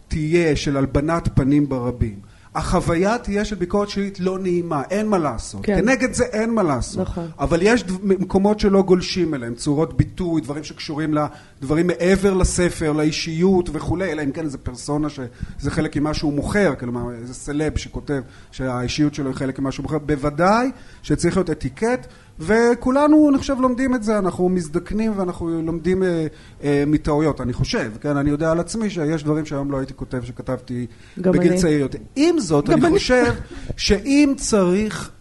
תהיה של הלבנת פנים ברבים. החוויה תהיה של ביקורת שלילית לא נעימה, אין מה לעשות. כן. כנגד זה אין מה לעשות. נכון. אבל יש דו- מקומות שלא גולשים אליהם, צורות ביטוי, דברים שקשורים לדברים מעבר לספר, לאישיות וכולי, אלא אם כן איזה פרסונה שזה חלק ממה שהוא מוכר, כלומר איזה סלב שכותב שהאישיות שלו היא חלק ממה שהוא מוכר, בוודאי שצריך להיות אתיקט, וכולנו, אני חושב, לומדים את זה, אנחנו מזדקנים ואנחנו לומדים אה, אה, מטעויות, אני חושב, כן, אני יודע על עצמי שיש דברים שהיום לא הייתי כותב, שכתבתי בגיל אני. צעיר יותר. עם זאת, אני אני. חושב שאם צריך,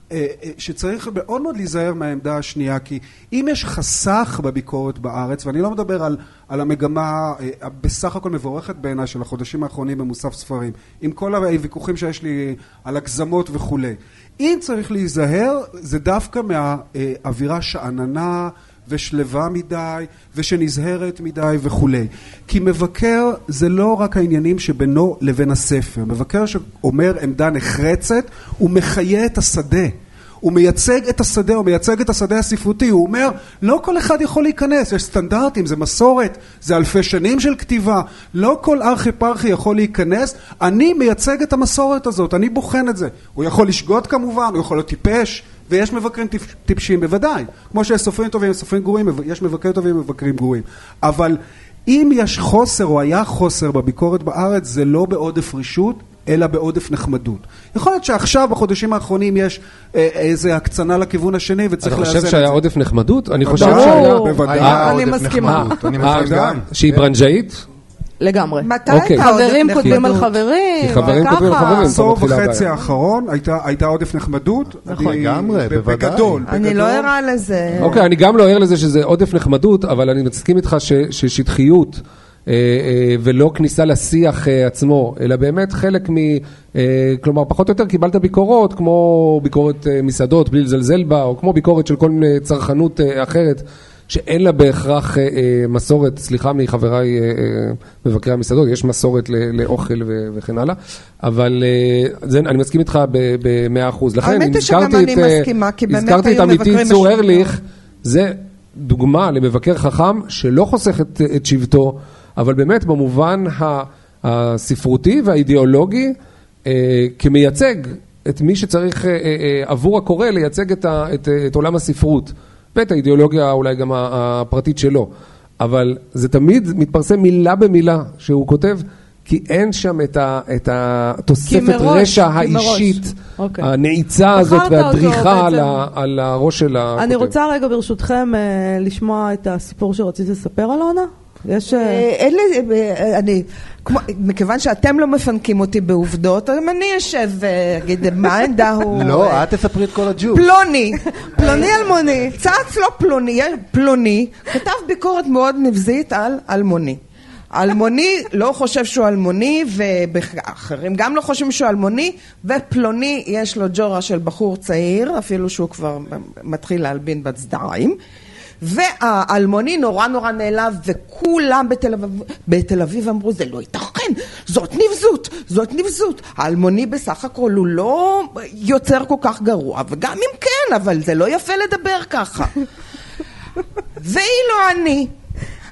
שצריך מאוד מאוד להיזהר מהעמדה השנייה, כי אם יש חסך בביקורת בארץ, ואני לא מדבר על, על המגמה אה, בסך הכל מבורכת בעיניי של החודשים האחרונים במוסף ספרים, עם כל הוויכוחים שיש לי על הגזמות וכולי. אם צריך להיזהר, זה דווקא מהאווירה שאננה ושלווה מדי, ושנזהרת מדי וכולי. כי מבקר זה לא רק העניינים שבינו לבין הספר. מבקר שאומר עמדה נחרצת, הוא מחיה את השדה. הוא מייצג את השדה, הוא מייצג את השדה הספרותי, הוא אומר, לא כל אחד יכול להיכנס, יש סטנדרטים, זה מסורת, זה אלפי שנים של כתיבה, לא כל ארכי פרחי יכול להיכנס, אני מייצג את המסורת הזאת, אני בוחן את זה. הוא יכול לשגות כמובן, הוא יכול להיות טיפש, ויש מבקרים טיפ- טיפשים בוודאי, כמו שיש סופרים טובים וסופרים גרועים, יש מבקרים טובים ומבקרים גרועים, אבל אם יש חוסר או היה חוסר בביקורת בארץ, זה לא בעודף רשות, אלא בעודף נחמדות. יכול להיות שעכשיו, בחודשים האחרונים, יש אה, איזה הקצנה לכיוון השני, וצריך אתה לאזן את חושב זה. שהיה עודף נחמדות? אני חושב. שהיה... בוודאי. היה אני עודף מסכימה. נחמדות, אני אה. שהיא ברנז'אית? לגמרי. מתי אוקיי. הייתה עודף חברים כותבים על? חברים, כי חברים כותבים על. חברים. פה מתחילה וחצי הבעיה. האחרון הייתה, הייתה עודף נחמדות. נכון. אני- לגמרי, ב- בוודאי. בגדול, אני בגדול. לא ערה לזה. אוקיי, אני גם לא ער לזה שזה עודף נחמדות, אבל אני מסכים איתך ש- ששטחיות אה, אה, ולא כניסה לשיח אה, עצמו, אלא באמת חלק מ... אה, כלומר, פחות או יותר קיבלת ביקורות, כמו ביקורת אה, מסעדות בלי לזלזל בה, או כמו ביקורת של כל מיני צרכנות אה, אחרת. שאין לה בהכרח אה, אה, מסורת, סליחה מחבריי אה, מבקרי המסעדות, יש מסורת ל- לאוכל ו- וכן הלאה, אבל זה, אני מסכים איתך במאה אחוז. לכן, אם הזכרתי אני את, מסכימה, הזכרתי את עמיתי צור ארליך, זה דוגמה למבקר חכם שלא חוסך את, את שבטו, אבל באמת במובן הספרותי והאידיאולוגי, כמייצג את מי שצריך עבור הקורא לייצג את, ה, את, את עולם הספרות, ואת האידיאולוגיה אולי גם הפרטית שלו. אבל זה תמיד מתפרסם מילה במילה שהוא כותב, כי אין שם את, ה, את התוספת מראש, רשע. האישית, אוקיי. הנעיצה הזאת והדריכה על. ה, על הראש של הכותב. אני רוצה רגע ברשותכם אה, לשמוע את הסיפור שרציתי לספר על עונה, יש... אה, אה, אין לי, אה, אני, כמו, מכיוון שאתם לא מפנקים אותי בעובדות, אז אני אשב ואגיד מה העמדה הוא... לא, את תספרי את כל הג'וק. פלוני, פלוני אלמוני, צץ לא פלוני, פלוני, כתב ביקורת מאוד נבזית על אלמוני. אלמוני לא חושב שהוא אלמוני, ואחרים גם לא חושבים שהוא אלמוני, ופלוני יש לו ג'ורה של בחור צעיר, אפילו שהוא כבר מתחיל להלבין בצדיים. והאלמוני נורא נורא נעלב, וכולם בתל אביב, בתל אביב אמרו, זה לא ייתכן, זאת נבזות, זאת נבזות. האלמוני בסך הכל הוא לא יוצר כל כך גרוע, וגם אם כן, אבל זה לא יפה לדבר ככה. ואילו אני,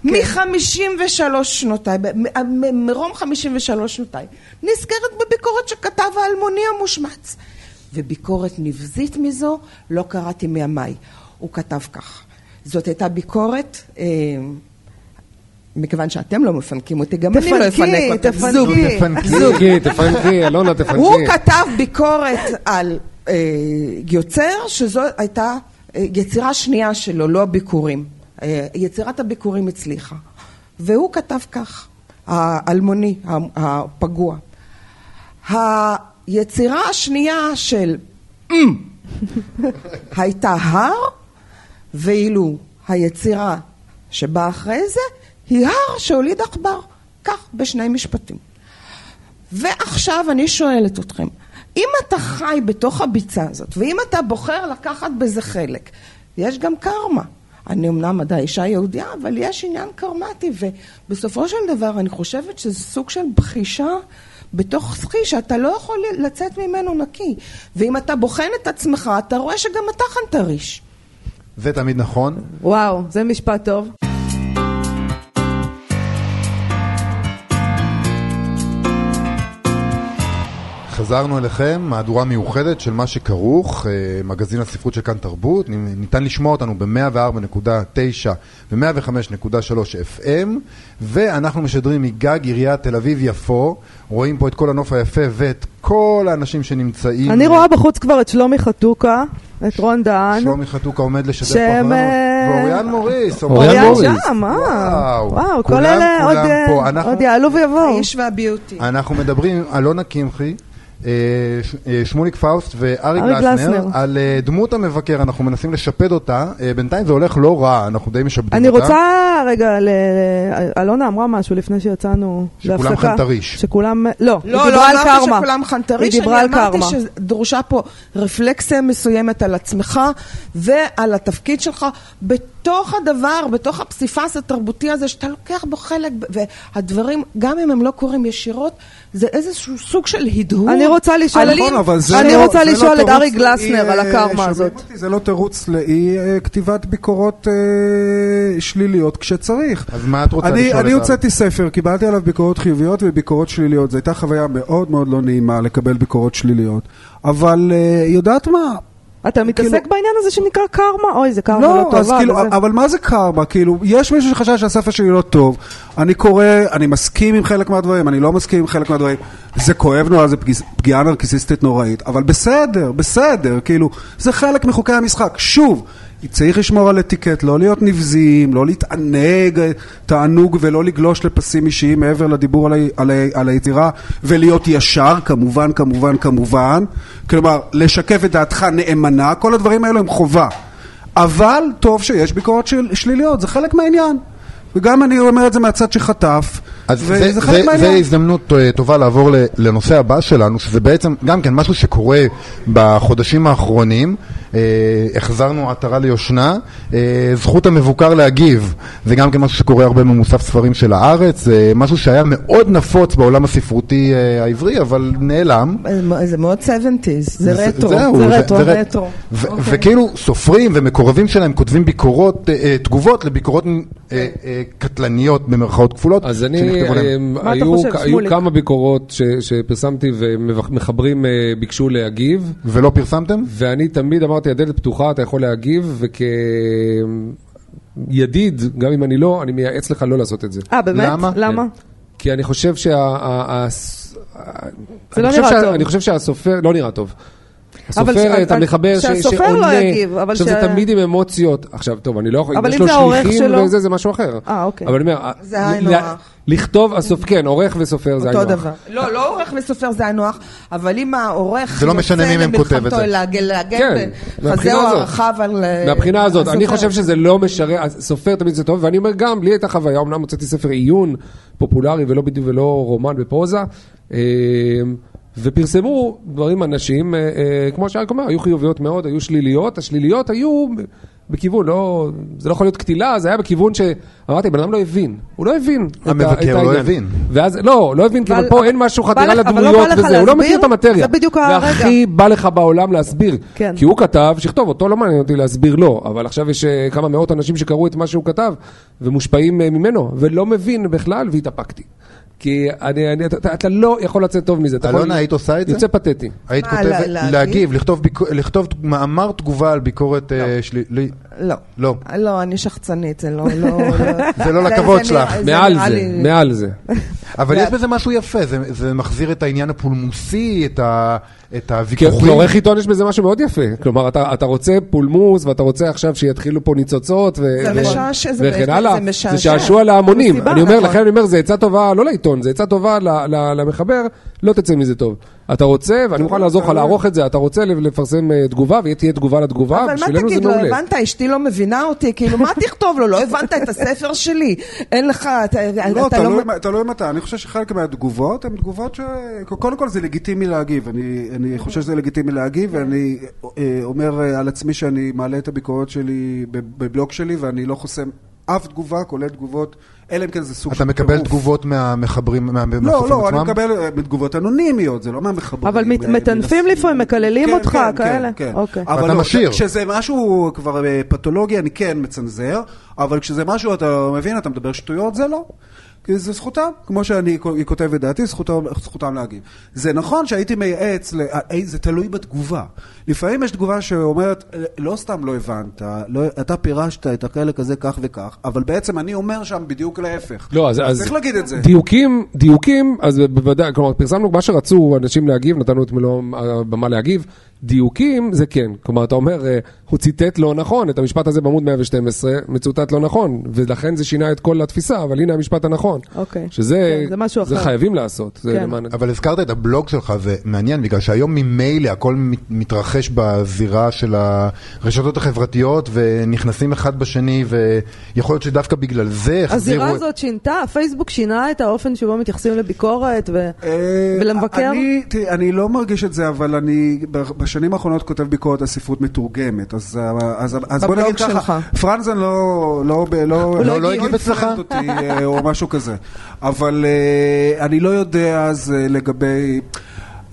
מחמישים ושלוש שנותיי, מ- מרום חמישים ושלוש שנותיי, נזכרת בביקורת שכתב האלמוני המושמץ. וביקורת נבזית מזו לא קראתי מימיי. הוא כתב כך: זאת הייתה ביקורת, אה, מכיוון שאתם לא מפנקים אותי, גם אני לא אפנק תפנקי, אותם. תפנקי. זוג. תפנקי. תפנקי, תפנקי, אלונה תפנקי. הוא כתב ביקורת על אה, יוצר, שזו הייתה אה, יצירה שנייה שלו, לא הביקורים. אה, יצירת הביקורים הצליחה. והוא כתב כך, האלמוני, הפגוע. היצירה השנייה של "אמ" הייתה הר, ואילו היצירה שבאה אחרי זה היא הר שהוליד עכבר. כך, בשני משפטים. ועכשיו אני שואלת אתכם, אם אתה חי בתוך הביצה הזאת, ואם אתה בוחר לקחת בזה חלק, יש גם קרמה. אני אמנם עדיין אישה יהודייה, אבל יש עניין קרמטי, ובסופו של דבר אני חושבת שזה סוג של בחישה בתוך סחי שאתה לא יכול לצאת ממנו נקי. ואם אתה בוחן את עצמך, אתה רואה שגם אתה חנטריש. זה תמיד נכון. וואו, זה משפט טוב. חזרנו אליכם, מהדורה מיוחדת של מה שכרוך, אה, מגזין הספרות של כאן תרבות, ניתן לשמוע אותנו ב-104.9 ו-105.3 FM, ואנחנו משדרים מגג עיריית תל אביב-יפו, רואים פה את כל הנוף היפה ואת כל האנשים שנמצאים. אני רואה בחוץ כבר את שלומי חתוקה, את רון דהן. שלומי חתוקה עומד לשדר פה אחרינו, אה, ואוריאן מוריס, אוריאן מוריס. שם, אה. וואו. וואו, כל אלה עוד, יעלו ויבואו. האיש וה beauty. אנחנו מדברים עם אלונה קמחי, ש- אה, שמוליק פאוסט ואריק גלסנר. על אה, דמות המבקר, אנחנו מנסים לשפד אותה, אה, בינתיים זה הולך לא רע, אנחנו די משפדים אני אותה. רוצה רגע, אלונה אמרה משהו לפני שיצאנו שכולם להפסקה. חנטריש. שכולם, לא, לא, היא דיברה על לא אמרתי קרמה. שכולם חנטריש, אני על אמרתי קרמה. שדרושה פה רפלקסיה מסוימת על עצמך ועל התפקיד שלך בתוך הדבר, בתוך הפסיפס התרבותי הזה שאתה לוקח בו חלק, והדברים, גם אם הם לא קורים ישירות, זה איזשהו סוג של הדהוד. אני רוצה לשאול את-. נכון, אבל זה אני לא- רוצה זה לא לשאול את תירוץ ארי גלסנר על אה, הקרמה שומעים הזאת. אותי? זה לא תירוץ לאי אה, כתיבת ביקורות אה, שליליות כשצריך. אז מה את רוצה אני, לשאול אני את הוצאתי ספר, קיבלתי עליו ביקורות חיוביות וביקורות שליליות. זו הייתה חוויה מאוד מאוד לא נעימה לקבל ביקורות שליליות. אבל אה, יודעת מה? אתה מתעסק כאילו- בעניין הזה שנקרא קרמה? אוי, זה קרמה לא, לא טובה. כאילו, וזה- אבל מה זה קרמה? כאילו, יש מישהו שחשב שהספר שלי לא טוב, אני קורא, אני מסכים עם חלק מהדברים, אני לא מסכים עם חלק מהדברים, זה כואב נורא, זה פגיס- פגיעה נרקיסיסטית נוראית, אבל בסדר, בסדר, כאילו, זה חלק מחוקי המשחק. שוב, צריך לשמור על אתיקט, לא להיות נבזיים, לא להתענג תענוג ולא לגלוש לפסים אישיים מעבר לדיבור על, ה, על, ה, על היצירה ולהיות ישר, כמובן, כמובן, כמובן. כלומר, לשקף את דעתך נאמנה, כל הדברים האלו הם חובה. אבל טוב שיש ביקורות של, שליליות, זה חלק מהעניין. וגם אני אומר את זה מהצד שחטף, אז וזה זה, חלק מהעניין. הזדמנות אה, טובה לעבור לנושא הבא שלנו, שזה בעצם גם כן משהו שקורה בחודשים האחרונים. אה, החזרנו עטרה ליושנה, אה, זכות המבוקר להגיב, זה גם כן משהו שקורה הרבה במוסף ספרים של הארץ, זה משהו שהיה מאוד נפוץ בעולם הספרותי אה, העברי, אבל נעלם. זה מאוד 70's, זה רטרו. זה רטרו, רטרו. אוקיי. וכאילו סופרים ומקורבים שלהם כותבים ביקורות, תגובות לביקורות אה, אה, קטלניות במרכאות כפולות. אז אני. אה, היו, חושב, היו שמוליק? כמה ביקורות שפרסמתי ומחברים אה, ביקשו להגיב, ולא פרסמתם? ואני תמיד אמרתי, הדלת פתוחה, אתה יכול להגיב, וכידיד, גם אם אני לא, אני מייעץ לך לא לעשות את זה. אה, באמת? למה? למה? כי אני חושב שה... זה לא נראה טוב. אני חושב שהסופר, לא נראה טוב. אבל הסופרת, המחבר, ש- שהסופר לא. יגיב, אבל עכשיו ש- זה תמיד עם אמוציות. עכשיו, טוב, אני לא יכול, אבל יש אם לו זה העורך שליחים שלו? וזה, זה משהו אחר. אה, אוקיי. אבל אני אומר, זה היינו ל- הך. לכתוב, הסופ... כן, עורך וסופר זה היינו אותו הך. דבר. לא, לא עורך וסופר זה היינו הך, אבל אם העורך זה לא משנה מי מהם כותב את זה. להגן, כן, הזאת. הרחב על אה, מהבחינה הזאת, אני. חושב שזה לא משרת, סופר תמיד זה טוב, ואני אומר גם, לי הייתה חוויה, אמנם הוצאתי ספר עיון פופולרי ולא בדיוק ולא רומן בפרוזה, אה, ופרסמו דברים אנשים, אה, אה, כמו שאריק אומר, היו חיוביות מאוד, היו שליליות, השליליות היו בכיוון, לא, זה לא יכול להיות קטילה, זה היה בכיוון שאמרתי, בן אדם לא הבין, הוא לא הבין. את ה- המבקר את לא העניין. הבין. ואז, לא, לא הבין, כי פה אין משהו אבל לא לדמויות וזה, הוא לא מכיר? את המטריה. זה בדיוק הרגע. והכי בא לך בעולם להסביר. כן. כי הוא כתב, שיכתוב, אותו לא מעניין אותי להסביר לו, אבל עכשיו יש אה, כמה מאות אנשים שקראו את מה שהוא כתב, ומושפעים ממנו, ולא מבין בכלל, והתאפקתי. כי אני, אני, אתה, אתה לא יכול לצאת טוב מזה. יכול- אלונה, היית עושה את זה? יוצא פתטי. היית כותבת, לה- להגיב? לכתוב ביק- לכתוב מאמר תגובה על ביקורת אה, שלילית. לא. לא. לא, אני שחצנית, זה לא... לא, זה לא לכבוד שלך. מעל זה, מעל זה. אבל יש בזה משהו יפה, זה, זה מחזיר את העניין הפולמוסי, את, ה, את כי הוויכוחים. כעורך עיתון יש בזה משהו מאוד יפה. כלומר, אתה, אתה רוצה פולמוס, ואתה רוצה עכשיו שיתחילו פה ניצוצות, ו- זה ו- משעשע, זה וכן הלאה. זה משעשע. זה שעשוע להמונים. אני אומר, נכון. לכן אני אומר, זה עצה טובה, לא לעיתון, זה עצה טובה ל- ל- למחבר, לא תצא מזה טוב. אתה רוצה, ואני מוכן לעזור לך לערוך את זה, אתה רוצה לפרסם אה, תגובה, ותהיה תגובה לתגובה, אבל מה בשבילנו זה תגיד, לא מעולה. הבנת, אשתי לא מבינה אותי, כאילו, מה תכתוב לו? לא הבנת את הספר שלי? אין לך, אתה לא, לא... תלוי מה- תלוי מתי. אני חושב שחלק מהתגובות הן תגובות ש... קודם כל זה לגיטימי להגיב. אני, חושב שזה לגיטימי להגיב, ואני אה, אומר אה, על עצמי שאני מעלה את הביקורת שלי בב- בבלוג שלי, ואני לא חוסם אף תגובה, כולל תגובות, אלא אם כן זה סוג אתה מקבל טירוף. תגובות מהמחברים, מה- לא, מהסופרים לא, אני עצמם? מקבל אה, תגובות אנונימיות, זה לא מהמחברים. אבל אה, מטנפים מנסים- לפעמים, מקללים כן, אותך, כן, כאלה? כן, כן. אוקיי. אבל ואתה לא, משאיר. כשזה משהו כבר אה, פתולוגי, אני כן מצנזר, אבל כשזה משהו, אתה מבין, אתה מדבר שטויות, זה לא. כי זה זכותם, כמו שאני היא כותבת דעתי, זכותם, זכותם להגיב. זה נכון שהייתי מייעץ, ל- אה, זה תלוי בתגובה. לפעמים יש תגובה שאומרת, אה, לא סתם לא הבנת, לא, אתה פירשת את החלק הזה כך וכך, אבל בעצם אני אומר שם בדיוק להפך. לא, אז, אז צריך להגיד את זה. דיוקים, דיוקים, אז בוודאי, כלומר, פרסמנו מה שרצו אנשים להגיב, נתנו את מלוא הבמה להגיב. דיוקים זה כן, כלומר, אתה אומר, אה, הוא ציטט לא נכון, את המשפט הזה בעמוד 112, מצוטט לא נכון, ולכן זה שינה את כל התפיסה, אבל הנה המשפט הנכון. אוקיי. שזה, כן, זה משהו זה אחר. חייבים לעשות. זה כן. למען... אבל הזכרת את הבלוג שלך, זה מעניין, בגלל שהיום ממילא הכל מת- מתרחש בזירה של הרשתות החברתיות, ונכנסים אחד בשני, ויכול להיות שדווקא בגלל זה החזירו... הזירה את- הזאת שינתה, הפייסבוק שינה את האופן שבו מתייחסים לביקורת ו- אה, ולמבקר? אני, תראי, אני לא מרגיש את זה, אבל אני בשנים האחרונות כותב ביקורת על ספרות מתורגמת. אז, אז, אז בוא נגיד ככה. פרנזן לא, לא, ב- לא, לא- לא הגיב אצלך? אה, או משהו כזה. אבל אה, אני לא יודע אז אה, לגבי...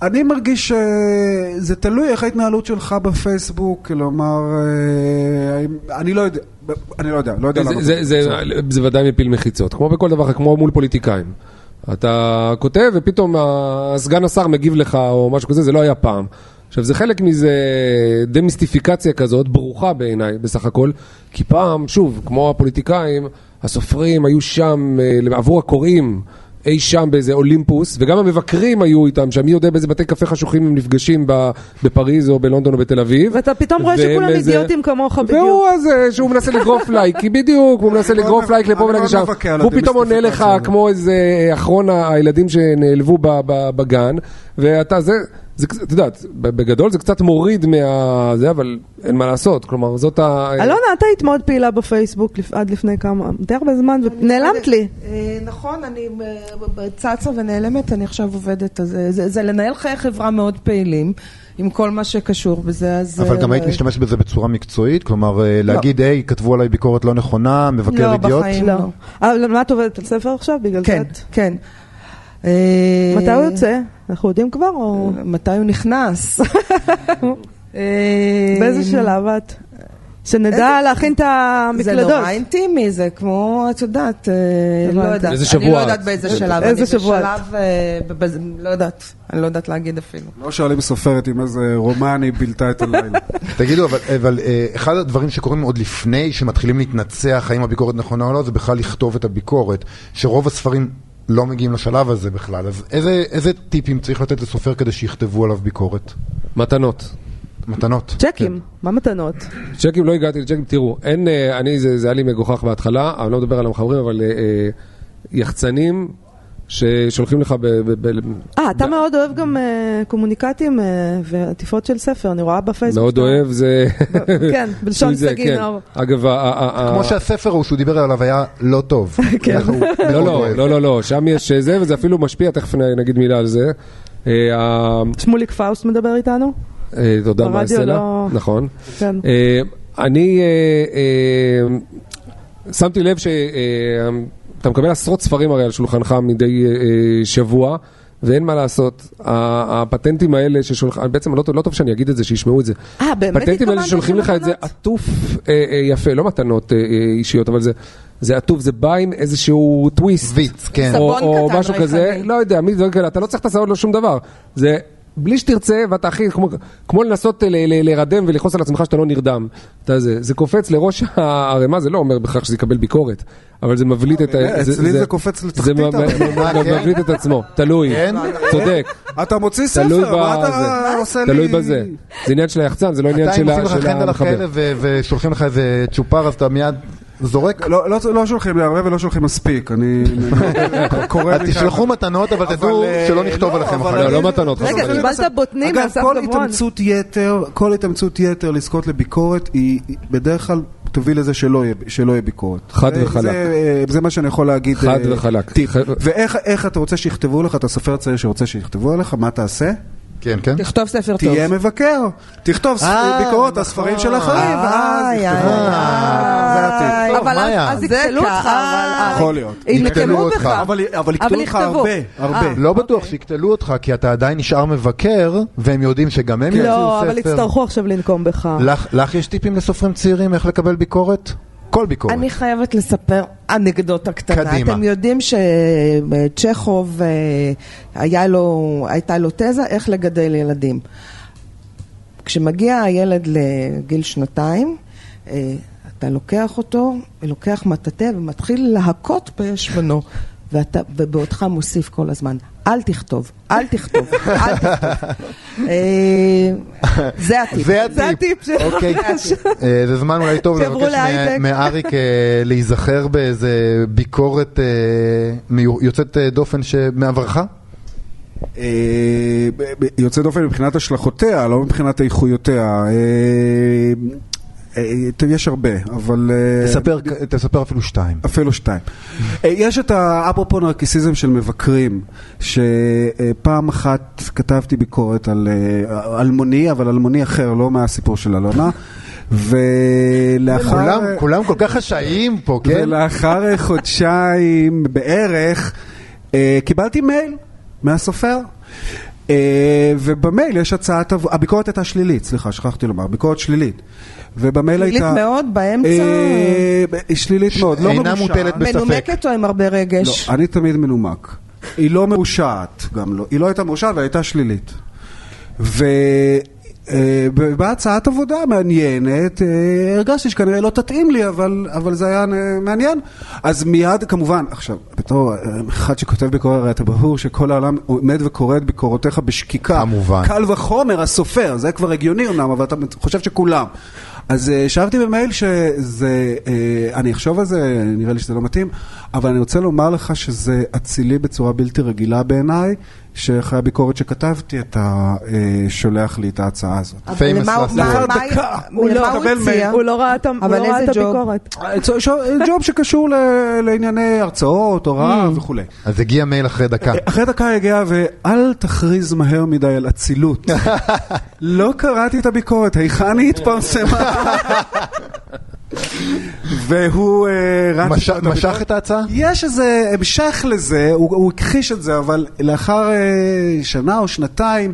אני מרגיש שזה תלוי איך ההתנהלות שלך בפייסבוק, כלומר, אה, אני לא יודע, אני לא יודע, לא יודע זה, לענות זה, על זה, זה ודאי מפיל מחיצות, כמו בכל דבר, כמו מול פוליטיקאים. אתה כותב ופתאום סגן השר מגיב לך או משהו כזה, זה לא היה פעם. עכשיו זה חלק מזה דמיסטיפיקציה כזאת, ברוכה בעיניי בסך הכל, כי פעם, שוב, כמו הפוליטיקאים, הסופרים היו שם אה, עבור הקוראים. אי שם באיזה אולימפוס, וגם המבקרים היו איתם שם, מי יודע באיזה בתי קפה חשוכים הם נפגשים ב- בפריז או בלונדון או בתל אביב. ואתה פתאום רואה שכולם איזה- אידיוטים כמוך בדיוק. והוא הזה שהוא מנסה לגרוף לייק, כי בדיוק, הוא מנסה אני לגרוף לייק לפה מבקר על והוא פתאום עונה לך. כמו איזה אחרון הילדים שנעלבו ב- ב- בגן, ואתה זה, זה, את יודעת, בגדול זה קצת מוריד מה... זה, אבל אין מה לעשות, כלומר זאת ה... אלונה, את היית מאוד פעילה בפייסבוק לפ- עד לפני כמה, די הרבה זמן, ונעלמת לי. אה, נכון, אני אה, צצה ונעלמת, אני עכשיו עובדת, אז אה, זה, זה לנהל חיי חברה מאוד פעילים, עם כל מה שקשור בזה, אז... אבל גם היית משתמשת בזה בצורה מקצועית? כלומר, אה, להגיד, היי, כתבו עליי ביקורת לא נכונה, מבקר לא, אידיוט? בחיים. לא. לא. אבל מה את עובדת על ספר עכשיו? בגלל כן, זה את... כן. אה, מתי הוא יוצא? אנחנו יודעים כבר או... מתי הוא נכנס? אה, באיזה שלב את? שנדע להכין את זה המקלדות. נורא אינטימי, זה כמו, את יודעת, אה, לא. יודעת. איזה אני שבוע לא את? יודעת באיזה איזה- שלב. איזה שבוע את? אני בשלב, אה, לא יודעת, אני לא יודעת להגיד אפילו. לא שואלים סופרת עם איזה רומן היא בילתה את הלילה. תגידו, אבל, אה, אחד הדברים שקורים עוד לפני שמתחילים להתנצח האם הביקורת נכונה או לא, זה בכלל לכתוב את הביקורת, שרוב הספרים לא מגיעים לשלב הזה בכלל. אז איזה, איזה טיפים צריך לתת לסופר כדי שיכתבו עליו ביקורת? מתנות. מתנות. צ'קים, מה מתנות? צ'קים לא הגעתי לצ'קים, תראו, אין, אה, אני, זה, זה היה לי מגוחך בהתחלה, אני לא מדבר על המחברים, אבל אה, אה, יחצנים ששולחים לך ב... אה, אתה ב- מאוד אוהב גם אה, קומוניקטים אה, ועטיפות של ספר, אני רואה בפייסבוק. מאוד שאתה- אוהב, זה... כן, בלשון סגי כן. נאור. אגב, כמו שהספר ההוא שהוא דיבר עליו היה לא טוב. כן. הוא לא, לא. לא, לא, לא, שם יש זה, וזה אפילו משפיע, תכף נגיד מילה על זה. אה, שמוליק פאוסט מדבר איתנו? אה, תודה. לא- נכון. כן. אה, אני אה, אה, שמתי לב שאתה מקבל עשרות ספרים הרי על שולחנך מדי אה, אה, שבוע. ואין מה לעשות, הפטנטים האלה ששולחים, בעצם לא, לא טוב שאני אגיד את זה, שישמעו את זה. אה, באמת הפטנטים האלה ששולחים לך את זה? עטוף אה, אה, יפה, לא מתנות אה, אה, אישיות, אבל זה, זה עטוף, זה בא עם איזשהו טוויסט. ויץ, כן. או, סבון או קטן, משהו כזה, ריחני. לא יודע, מי דברים כאלה, אתה לא צריך את הסעוד לו שום דבר. זה בלי שתרצה, ואתה הכי, כמו, כמו לנסות ל, ל, להירדם ולכעוס על עצמך שאתה לא נרדם. אתה זה, זה קופץ לראש הערימה, זה לא אומר בהכרח שזה יקבל ביקורת, אבל זה מבליט את ה... אה, אצלי זה קופץ לתחתית, זה כן? מבליט את עצמו, תלוי, כן? צודק. אתה מוציא ספר, מה. אתה עושה לי? תלוי בזה. זה עניין של היחצן, זה לא עניין אתה, אם של עושים לך של חן על המחבר. החלב ו- ושולחים לך איזה צ'ופר, אז אתה מיד זורק. לא, לא, לא שולחים לי הרבה ולא שולחים מספיק, אני קורא אז לי תשלחו מתנות, אבל תדעו אה, שלא נכתוב לא, עליכם אחר לא, כך. לא מתנות. רגע. קיבלת בוטנים אגב, מאסף כל גברון. התאמצות יתר, כל התאמצות יתר לזכות לביקורת היא בדרך כלל תוביל לזה שלא יהיה, שלא יהיה ביקורת. חד זה- וחלק. זה, אה, זה מה שאני יכול להגיד. חד אה, וחלק. טיפ. ואיך איך אתה רוצה שיכתבו לך, אתה סופר צעיר שרוצה שיכתבו עליך, מה תעשה? כן, כן. תכתוב ספר טוב. תהיה מבקר. תכתוב אה, ביקורות על נכון. ספרים של אחרים, ואז איי, יכתבו. זה אבל אז- יקטלו אותך. יכול להיות. יקטלו. אותך. אבל אבל יקטלו אותך יכתבו. הרבה, הרבה. אה. לא בטוח שיקטלו אותך, כי אתה עדיין נשאר מבקר, והם יודעים שגם הם יוציאו לא, אבל ספר. יצטרכו עכשיו לנקום בך. לך יש טיפים לסופרים צעירים איך לקבל ביקורת? כל ביקורת. אני חייבת לספר אנקדוטה קטנה. קדימה. אתם יודעים שצ'כוב אה, היה לו, הייתה לו תזה איך לגדל ילדים. כשמגיע הילד לגיל שנתיים, אה, אתה לוקח אותו, לוקח מטאטא ומתחיל להכות בישבנו, ואתה, ובעודך מוסיף כל הזמן, אל תכתוב, אל תכתוב, אל תכתוב. אה, זה הטיפ. זה הטיפ. שלך. אוקיי. אה, זה זמן אולי טוב לבקש מאריק אה, להיזכר באיזה ביקורת יוצאת דופן שמעברך? אה, ב- ב- יוצא דופן מבחינת השלכותיה, לא מבחינת איכויותיה. אה, טוב, יש הרבה, אבל... אה, תספר- תספר אפילו שתיים. אפילו שתיים. אה, יש את האפרופו נרקיסיזם של מבקרים, שפעם אחת כתבתי ביקורת על אלמוני, אבל אלמוני אחר, לא מהסיפור של אלונה. ולאחר... כולם- כולם כל כך חשאיים פה, כן? ולאחר חודשיים בערך, קיבלתי מייל מהסופר. אה, ובמייל יש הצעת עבודה, הביקורת הייתה שלילית, סליחה, שכחתי לומר, ביקורת שלילית. ובמייל שלילית הייתה... מאוד, באמצע? אה, שלילית מאוד, לא אינה מרושעת. מוטלת בספק. מנומקת או עם הרבה רגש? לא, אני תמיד מנומק. היא לא מרושעת, גם לא. היא לא הייתה מרושעת והייתה שלילית. ובאה הצעת עבודה מעניינת, אה, הרגשתי שכנראה לא תתאים לי, אבל, אבל זה היה אה, מעניין. אז מיד, כמובן, עכשיו, בתור אה, אחד שכותב ביקורת, הרי אתה ברור שכל העולם עומד וקורא את ביקורותיך בשקיקה. כמובן. קל וחומר, הסופר, זה כבר הגיוני אמנם, אבל אתה חושב שכולם. אז אה, השבתי במייל שזה, אה, אני אחשוב על זה, נראה לי שזה לא מתאים, אבל אני רוצה לומר לך שזה אצילי בצורה בלתי רגילה בעיניי, שאחרי הביקורת שכתבתי, אתה אה, שולח לי את ההצעה הזאת. אבל למה הוא- לא הציע? הוא לא ראה את לא? הביקורת. אה, ג'וב שקשור לענייני הרצאות, הוראה וכולי. אז הגיע מייל אחרי דקה. אחרי דקה הגיע, ואל תכריז מהר מדי על אצילות. לא קראתי את הביקורת, היכן היא התפרסמה? והוא אה, רץ... משך את ההצעה? יש איזה המשך לזה, הוא, הוא הכחיש את זה, אבל לאחר אה, שנה או שנתיים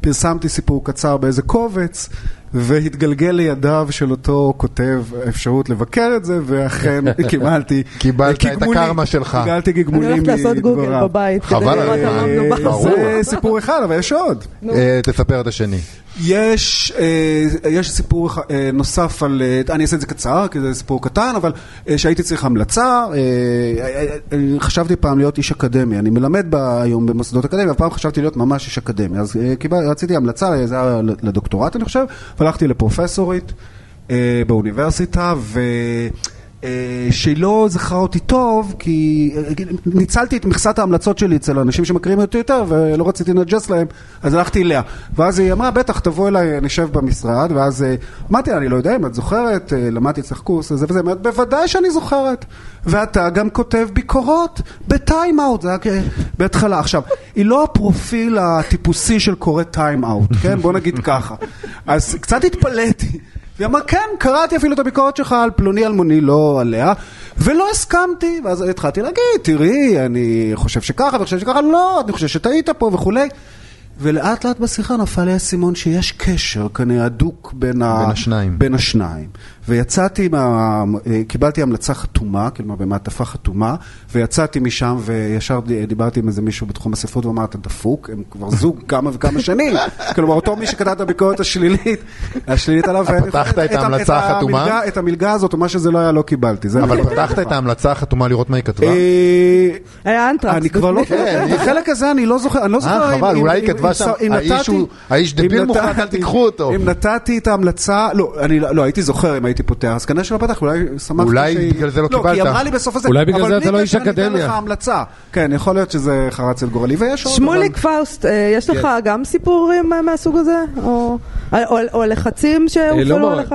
פרסמתי סיפור קצר באיזה קובץ, והתגלגל לידיו של אותו כותב האפשרות לבקר את זה, ואכן קיבלתי קיבלת את הקרמה שלך. קיבלתי אני גגמולים הולכת לעשות גוגל מדבריו. בבית. חבל. זה סיפור אחד, אבל יש עוד. אה, תספר את השני. יש, אה, יש סיפור אה, נוסף על, אה, אני אעשה את זה קצר, כי זה סיפור קטן, אבל אה, שהייתי צריך המלצה, אה, אה, אה, חשבתי פעם להיות איש אקדמי, אני מלמד היום במוסדות אקדמיה, הפעם חשבתי להיות ממש איש אקדמי, אז אה, קיבל, רציתי המלצה, זה היה לדוקטורט אני חושב, והלכתי לפרופסורית אה, באוניברסיטה, ו... אה, שהיא לא זכרה אותי טוב, כי אה, ניצלתי את מכסת ההמלצות שלי אצל אנשים שמכירים אותי יותר, ולא רציתי לנג'ס להם, אז הלכתי אליה. ואז היא אמרה, בטח, תבוא אליי, נשב במשרד, ואז אה, אמרתי לה, אני לא יודע אם את זוכרת, למדתי אצלך קורס וזה וזה, היא אומרת, בוודאי שאני זוכרת. ואתה גם כותב ביקורות ב-Time Out, זה היה בהתחלה. עכשיו, היא לא הפרופיל הטיפוסי של קורא Time Out, כן? בוא נגיד ככה. אז קצת התפלאתי. והיא אמרה, כן, קראתי אפילו את הביקורת שלך על פלוני אלמוני, לא עליה, ולא הסכמתי, ואז התחלתי להגיד, תראי, אני חושב שככה, ואני חושב שככה, לא, אני חושב שטעית פה וכולי. ולאט לאט בשיחה נפל לי האסימון שיש קשר כנראה הדוק בין, ה... בין השניים. בין השניים. ויצאתי, מה... קיבלתי המלצה חתומה, כלומר במעטפה חתומה, ויצאתי משם וישר דיברתי עם איזה מישהו בתחום הספרות ואמר, אתה דפוק, הם כבר זוג כמה וכמה שנים. כלומר, אותו מי שכתב את הביקורת השלילית, השלילית עליו. ואני- פתחת את ההמלצה את החתומה? המלגה- את המלגה הזאת, או מה שזה לא היה, לא קיבלתי. אבל אני- פתחת את ההמלצה החתומה לראות מה היא כתבה? אה, היה אנטרקס. אני כבר לא, כן. את החלק הזה אני לא זוכר, אני לא זוכר אה, אם- חבל, אם- אולי היא אם- כתבה אם- שם, אם האיש דביל מוכרח, אל תיקחו אותו. אם נתתי את ההמלצה, לא, אני לא לא, הייתי זוכר אם הייתי פותח, אז כנראה שלא פתח, אולי שמחתי אולי שהיא- בגלל זה לא לא, כי קיבלת. היא אמרה לי בסוף הזה, אולי בגלל אבל זה בלי אתה לא איש קשר אני אתן אקדמיה. לך המלצה. כן, יכול להיות שזה חרץ את גורלי, ויש עוד. שמוליק אבל- פאוסט, אה, יש לך גם סיפורים אה, מהסוג הזה? או- או- או לחצים לא שהופעלו מאוד. עליך?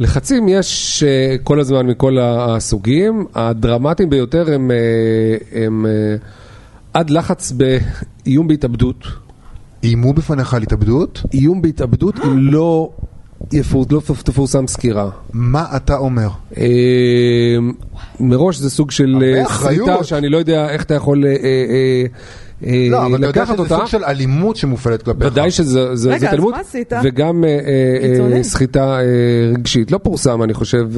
לחצים יש אה, כל הזמן מכל הסוגים, הדרמטיים ביותר הם, אה, הם אה, עד לחץ באיום בהתאבדות. איימו בפניך על התאבדות? איום בהתאבדות אם לא, לא תפורסם סקירה. מה אתה אומר? אה, מראש זה סוג של אה. סחיטה שאני לא יודע איך אתה יכול אה, אה, לא, אבל אתה יודע שזה. סוג של אלימות שמופעלת כלפיך. ודאי שזה עשית? וגם סחיטה רגשית. לא פורסם, אני חושב,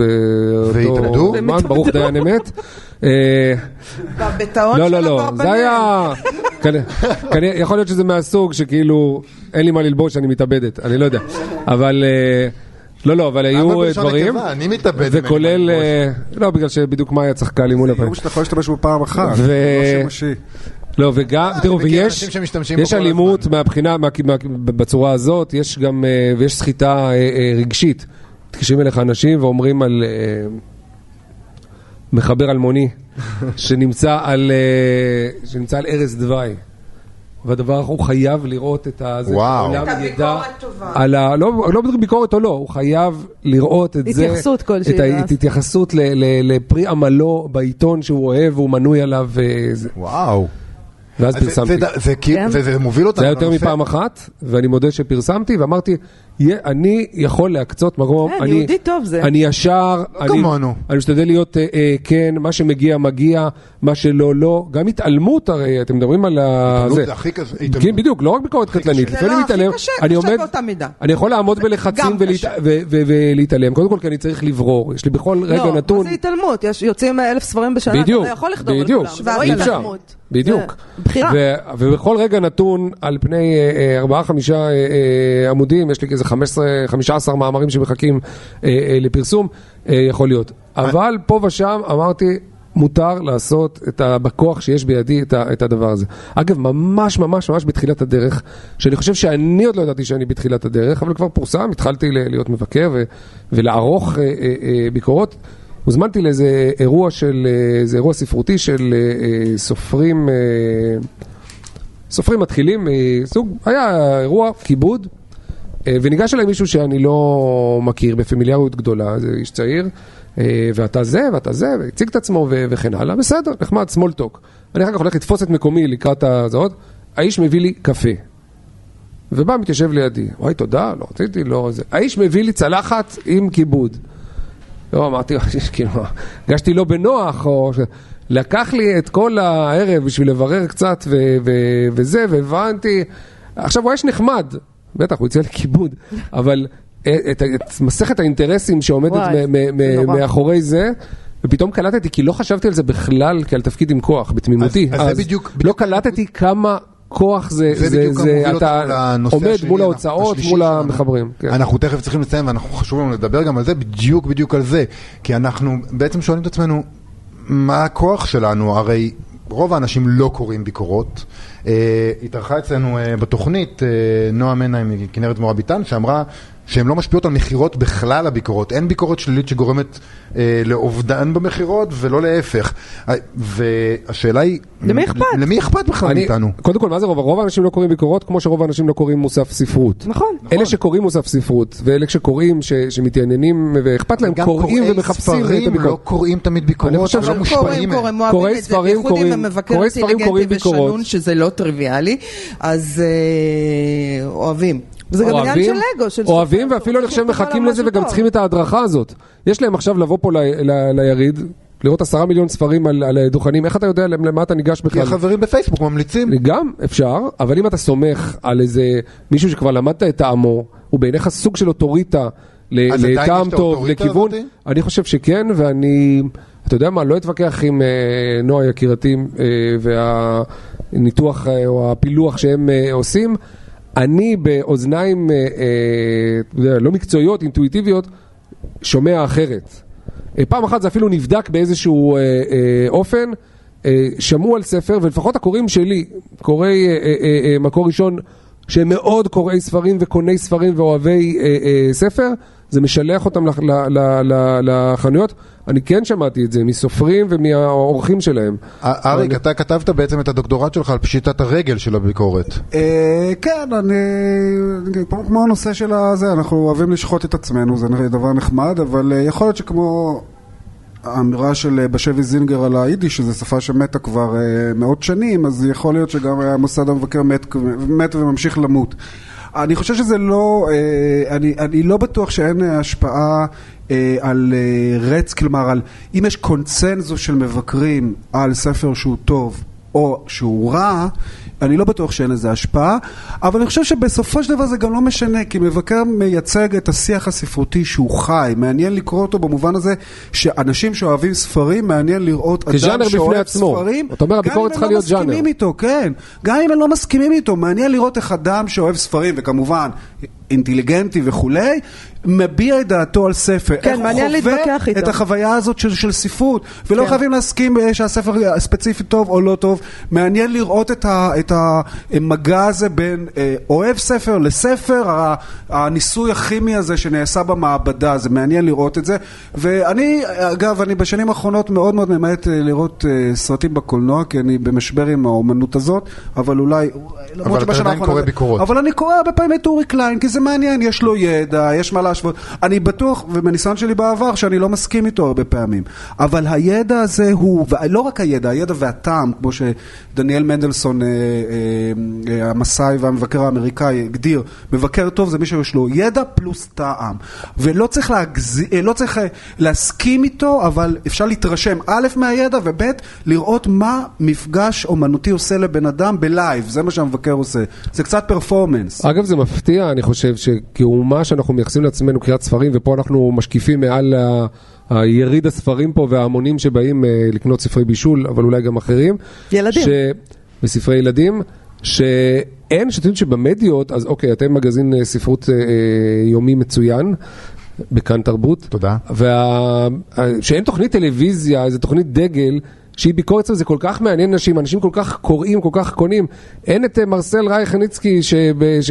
והתאבדו? אותו אומן, ברוך דיין אמת. בביטאון לא, של לא, לא, אברבנאל. זה היה... יכול להיות שזה מהסוג שכאילו, אין לי מה ללבוש, אני מתאבדת, אני לא יודע. אבל... אה, לא, לא, אבל היו אה, דברים? אני מתאבד וכולל, ללבוש. אה, לא, בגלל שבדיוק מאיה צחקה לי מול הפנים. יום שאתה יכול להשתמש בו פעם אחת, ו- לא שימושי. לא, וגם, תראו, ויש, יש אלימות. מהבחינה, מה- מה- בצורה הזאת, יש גם, ויש סחיטה אה, אה, רגשית. מתקשרים אליך אנשים ואומרים על אה, מחבר אלמוני שנמצא על, שנמצא על ערש דווי. והדבר הוא חייב לראות את ה... זה, וואו. את הביקורת טובה. על ה... לא, לא ביקורת או לא, הוא חייב לראות את זה. התייחסות כלשהי, את ה-. את התייחסות ל- ל- לפרי עמלו בעיתון שהוא אוהב והוא מנוי עליו. וזה. וואו. ואז פרסמתי. זה- זה כאילו- כן. וזה מוביל אותנו זה היה יותר לנושא- מפעם אחת, ואני מודה שפרסמתי, ואמרתי, "יה- אני יכול להקצות מקום, כן, אני, יהודי טוב זה. אני ישר, אני, כמונו. אני משתדל להיות אה, אה, כן, מה שמגיע מגיע, מה שלא לא, גם התעלמות הרי, אתם מדברים על ה... התעלמות זה. הכי קשה, התעלמות. כן, בדיוק, לא רק ביקורת קטלנית, זה לפעמים לא, הכי להתעלם, קשה, אני קשה עומד, באותה מידה. אני יכול לעמוד בלחצים גם ולהת- קשה. ו- ו- ולהתעלם, קודם כל כי אני צריך לברור, יש לי בכל רגע לא, נתון, מה זה התעלמות? יש- יוצאים אלף ספרים בשנה, אתה בדיוק, לא יכול לחדור בדיוק, לכולם. בדיוק. בחירה. ו- ובכל רגע נתון, על פני אה, אה, ארבעה, חמישה אה, אה, עמודים, יש לי איזה 15, 15 מאמרים שמחכים אה, אה, לפרסום, אה, יכול להיות. אבל פה ושם אמרתי, מותר לעשות את ה, בכוח שיש בידי את, ה, את הדבר הזה. אגב, ממש ממש ממש בתחילת הדרך, שאני חושב שאני עוד לא ידעתי שאני בתחילת הדרך, אבל כבר פורסם, התחלתי ל- להיות מבקר ו, ולערוך אה, אה, אה, ביקורות. הוזמנתי לאיזה אירוע של, אה, איזה אירוע ספרותי של אה, אה, סופרים, אה, סופרים מתחילים, אה, סוג, היה אירוע כיבוד, אה, וניגש אליי מישהו שאני לא מכיר בפמיליאריות גדולה, זה איש צעיר, אה, ואתה זה, ואתה זה, והציג את עצמו ו- וכן הלאה, בסדר, נחמד, small talk. אני אחר כך הולך לתפוס את מקומי לקראת הזאת, האיש מביא לי קפה. ובא, מתיישב לידי, וואי, תודה, לא רציתי, לא זה. האיש מביא לי צלחת עם כיבוד. לא, אמרתי, כאילו, הרגשתי לא בנוח, או... לקח לי את כל הערב בשביל לברר קצת ו- ו- וזה, והבנתי. עכשיו, הוא היה נחמד, בטח, הוא הציע לי כיבוד, אבל את, את מסכת האינטרסים שעומדת וואי, מ- מ- זה מ-. מאחורי זה, ופתאום קלטתי, כי לא חשבתי על זה בכלל כעל תפקיד עם כוח, בתמימותי. אז- אז זה בדיוק- לא קלטתי כמה כוח זה, זה זה, זה, אתה עומד השני, מול ההוצאות, מול. המחברים. כן. אנחנו תכף צריכים לסיים ואנחנו חשוב לנו לדבר גם על זה, בדיוק בדיוק על זה. כי אנחנו בעצם שואלים את עצמנו, מה הכוח שלנו? הרי רוב האנשים לא קוראים ביקורות. אה, התארחה אצלנו אה, בתוכנית אה, נועה מנהיים מכנרת מורביטן, שאמרה שהן לא משפיעות על מכירות בכלל הביקורות. אין ביקורת שלילית שגורמת אה, לאובדן במכירות ולא להפך. אה, והשאלה היא... למי אכפת? למי אכפת בכלל אני, מאיתנו? קודם כל, מה זה רוב? רוב האנשים לא קוראים ביקורות, כמו שרוב האנשים לא קוראים מוסף ספרות. נכון. אלה שקוראים מוסף ספרות, ואלה שקוראים, ש, שמתעניינים ואכפת להם, קוראים קוראי ומחפשים את ספרים לא הביקורות. קוראים תמיד אני ביקורות, חושב ולא שהם מושפעים קוראים, מהם. קוראים, קוראי אוהבים את זה, ספרים קוראים- קוראי ספרים קוראים ביקורות. טריוויאלי, אז אה, אוהבים. זה גם עניין של אגו, של אוהבים סופר. ואפילו אני חושב מחכים לזה וגם טוב. צריכים את ההדרכה הזאת. יש להם עכשיו לבוא פה ל- ל- ליריד, לראות עשרה מיליון ספרים על על דוכנים, איך אתה יודע למה אתה ניגש כי בכלל? החברים בפייסבוק ממליצים. גם אפשר, אבל אם אתה סומך על איזה מישהו שכבר למדת את טעמו, הוא בעיניך סוג של אוטוריטה ל- אז עדיין יש לטעם את טוב, האוטוריטה לכיוון, הזאתי? אני חושב שכן, ואני, אתה יודע מה, לא אתווכח עם אה, נועה יקירתי אה, והניתוח אה, או הפילוח שהם עושים. אני באוזניים לא מקצועיות, אינטואיטיביות, שומע אחרת. פעם אחת זה אפילו נבדק באיזשהו אופן, שמעו על ספר, ולפחות הקוראים שלי, קוראי מקור ראשון, שהם מאוד קוראי ספרים וקוני ספרים ואוהבי ספר, זה משלח אותם לח- ל- ל- ל- לחנויות. אני כן שמעתי את זה מסופרים ומהאורחים שלהם. אריק, אבל- אתה כתבת בעצם את הדוקטורט שלך על פשיטת הרגל של הביקורת. אה, כן, אני... כמו- הנושא של הזה, אנחנו אוהבים לשחוט את עצמנו, זה דבר נחמד, אבל אה, יכול להיות שכמו האמירה של אה, בשבי זינגר על היידיש, שזו שפה שמתה כבר אה, מאות שנים, אז יכול להיות שגם המוסד המבקר מת, מת וממשיך למות. אני חושב שזה לא, אה, אני, אני לא בטוח שאין השפעה אה, על אה, רץ, כלומר, על, אם יש קונצנזוס של מבקרים על ספר שהוא טוב או שהוא רע, אני לא בטוח שאין לזה השפעה, אבל אני חושב שבסופו של דבר זה גם לא משנה, כי מבקר מייצג את השיח הספרותי שהוא חי, מעניין לקרוא אותו במובן הזה שאנשים שאוהבים ספרים, מעניין לראות אדם שאוהב. ספרים, אתה אומר, גם הביקורת אם צריכה הם לא להיות ז'אנר. מסכימים איתו, כן, גם אם הם לא מסכימים איתו, מעניין לראות איך אדם שאוהב ספרים, וכמובן אינטליגנטי וכולי, מביע את דעתו על ספר. כן, מעניין להתווכח איתו. את החוויה הזאת של, של ספרות, ולא כן. חייבים להסכים אה, שהספר ספציפית טוב או לא טוב. מעניין לראות את, ה, את המגע הזה בין אה, אוהב ספר לספר, ה- הניסוי הכימי הזה שנעשה במעבדה, זה מעניין לראות את זה. ואני, אגב, אני בשנים האחרונות מאוד מאוד ממעט אה, לראות אה, סרטים בקולנוע, כי אני במשבר עם האומנות הזאת, אבל אולי... למרות אתה עדיין קורא ביקורות. אבל אני קורא הרבה פעמים את אורי קליין, כי זה מעניין, יש לו ידע, יש מה להשוות. אני בטוח, ומניסיון שלי בעבר, שאני לא מסכים איתו הרבה פעמים. אבל הידע הזה הוא, ולא רק הידע, הידע והטעם, כמו שדניאל מנדלסון, אה, אה, אה, המסאי והמבקר האמריקאי הגדיר, מבקר טוב זה מישהו שיש לו ידע פלוס טעם. ולא צריך, להגז... אה, לא צריך אה, להסכים איתו, אבל אפשר להתרשם, א', מהידע, וב', לראות מה מפגש אומנותי עושה לבן אדם בלייב, זה מה שהמבקר עושה. זה קצת פרפורמנס. אגב, זה מפתיע, אני חושב, שכאומה שאנחנו מייחסים לעצמנו קריאת ספרים, ופה אנחנו משקיפים מעל ה- היריד הספרים פה וההמונים שבאים אה, לקנות ספרי בישול, אבל אולי גם אחרים. ילדים. ש... וספרי ילדים, שאין, שאתם יודעים שבמדיות, אז אוקיי, אתם מגזין אה, ספרות אה, אה, יומי מצוין. בכאן תרבות. תודה. וה... שאין תוכנית טלוויזיה, איזה תוכנית דגל, שהיא ביקורת זה כל כך מעניין נשים, אנשים כל כך קוראים, כל כך קונים. אין את אה, מרסל רייכניצקי.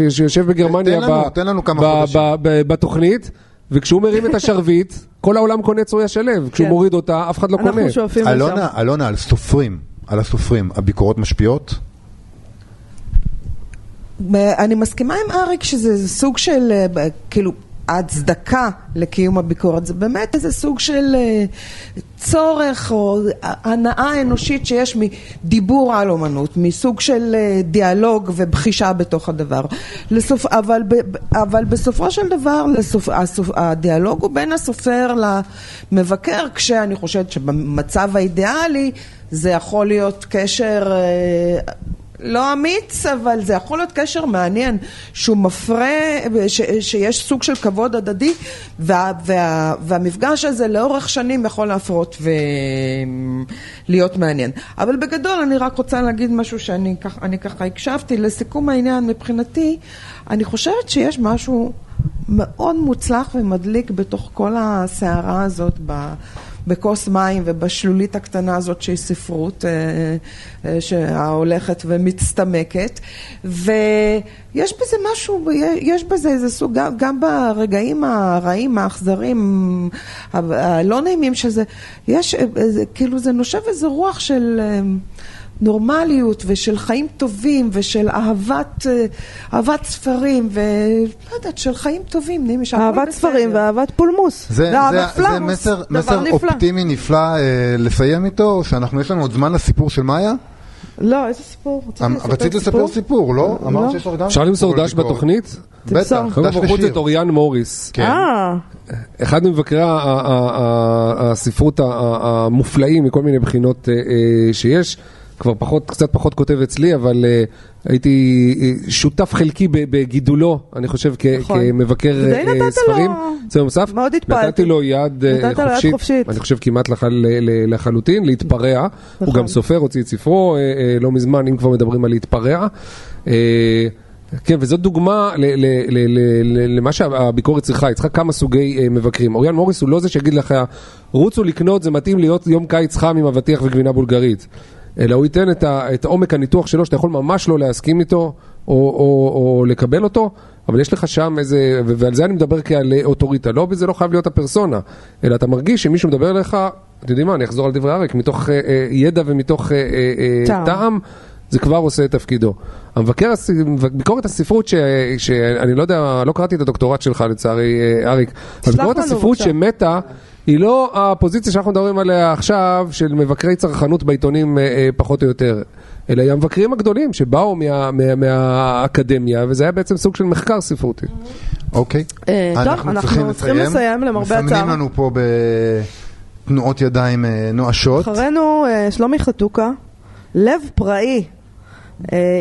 שיושב בגרמניה תן לנו, תן לנו כמה ב... חודשים. ב... ב... בתוכנית, וכשהוא מרים את השרביט, כל העולם קונה צרויה שלו. כשהוא כן. מוריד אותה, אף אחד לא קונה. אנחנו שואפים לשם. אלונה, אלונה, על סופרים, על הסופרים, הביקורות משפיעות? אני מסכימה עם אריק שזה סוג של, אה, כאילו, ההצדקה לקיום הביקורת זה באמת איזה סוג של אה, צורך או הנאה אנושית שיש מדיבור על אומנות, מסוג של אה, דיאלוג ובחישה בתוך הדבר. לסופ... אבל, ב... אבל בסופו של דבר לסופ... הסופ... הדיאלוג הוא בין הסופר למבקר, כשאני חושבת שבמצב האידיאלי זה יכול להיות קשר אה, לא אמיץ, אבל זה יכול להיות קשר מעניין, שהוא מפרה, ש, שיש סוג של כבוד הדדי, וה, וה, והמפגש הזה לאורך שנים יכול להפרות ולהיות מעניין. אבל בגדול אני רק רוצה להגיד משהו שאני כך, ככה הקשבתי, לסיכום העניין מבחינתי, אני חושבת שיש משהו מאוד מוצלח ומדליק בתוך כל הסערה הזאת ב... בכוס מים ובשלולית הקטנה הזאת שהיא ספרות אה, אה, שההולכת ומצטמקת ויש בזה משהו, יש בזה איזה סוג, גם, גם ברגעים הרעים, האכזרים, הלא נעימים שזה, יש, כאילו זה נושב איזה רוח של אה, נורמליות ושל חיים טובים ושל אהבת, אהבת ספרים ולא יודעת, של חיים טובים, אהבת בסדר. ספרים ואהבת פולמוס. זה, זה, זה. מסר, מסר נפלא. אופטימי נפלא אה, לסיים איתו, או שאנחנו, יש לנו עוד זמן לסיפור של מאיה? לא, איזה סיפור? רציתי אמ, לספר רצית לספר סיפור? סיפור, לא? אמרת לא. שיש לך גם אפשר למסור דש. בתוכנית? בטח, דש בחוץ ושיר. את אוריאן מוריס. כן. אה, אחד ממבקרי הספרות המופלאים מכל מיני בחינות אה, אה, שיש, כבר פחות, קצת פחות כותב אצלי, אבל אה, הייתי אה, שותף חלקי בגידולו, אני חושב, כ- נכון. כמבקר לו- ספרים. זה נוסף, מאוד התפעלתי. נתתי לו יד יד חופשית, חופשית. אני חושב כמעט לח- ל- ל- לחלוטין, להתפרע. הוא נכון. גם סופר, הוציא את ספרו אה, אה, לא מזמן, אם כבר מדברים על להתפרע. אה, כן, וזאת דוגמה ל- ל- ל- ל- ל- למה שהביקורת צריכה, היא צריכה כמה סוגי אה, מבקרים. אוריאן מוריס הוא לא זה שיגיד לך, רוצו לקנות, זה מתאים להיות יום קיץ חם עם אבטיח וגבינה בולגרית. אלא הוא ייתן את, ה, את עומק הניתוח שלו, שאתה יכול ממש לא להסכים איתו, או, או, או לקבל אותו, אבל יש לך שם איזה, ועל זה אני מדבר כעל אוטוריטה. לא, זה לא חייב להיות הפרסונה, אלא אתה מרגיש שמישהו מדבר אליך, אתם יודעים מה, אני אחזור על דברי אריק, מתוך אה, אה, ידע ומתוך אה, אה, אה, טעם. טעם. זה כבר עושה את תפקידו. המבקר, ביקורת הספרות, ש- שאני לא יודע, לא קראתי את הדוקטורט שלך לצערי, אה, אריק, אבל ביקורת הספרות. שמתה, היא לא הפוזיציה שאנחנו מדברים עליה עכשיו, של מבקרי צרכנות בעיתונים אה, אה, פחות או יותר, אלא היא המבקרים הגדולים שבאו מה- מה- מהאקדמיה, וזה היה בעצם סוג של מחקר ספרותי. אוקיי. אה, טוב, אנחנו צריכים לסיים, למרבה הצער. מסמנים לנו פה בתנועות ידיים אה, נואשות. אחרינו אה, שלומי חתוקה, לב פראי.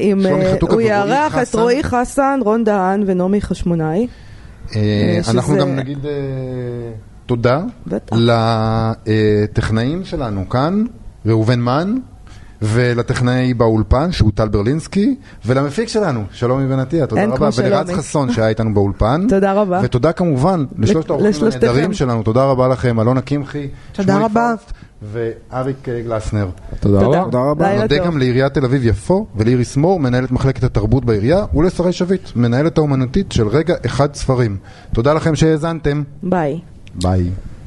עם, הוא יארח את. רועי חסן, רון דהן ונעמי חשמונאי. שזה- אנחנו גם נגיד תודה בטח. לטכנאים שלנו כאן, ראובן מן, ולטכנאי באולפן, שהוא טל ברלינסקי, ולמפיק שלנו, שלומי בן עטיה, תודה רבה, ולרז. חסון שהיה איתנו באולפן. תודה רבה. ותודה כמובן לשלושת האורחים. הנהדרים שלנו, תודה רבה לכם, אלונה קמחי, תודה שמואל רבה. ואריק אה, גלסנר. תודה תודה. רבה. תודה רבה. נודה. גם לעיריית תל אביב יפו ולאיריס מור, מנהלת מחלקת התרבות בעירייה, ולשרי שביט, מנהלת האומנותית של רגע אחד ספרים. תודה לכם שהאזנתם. ביי. ביי.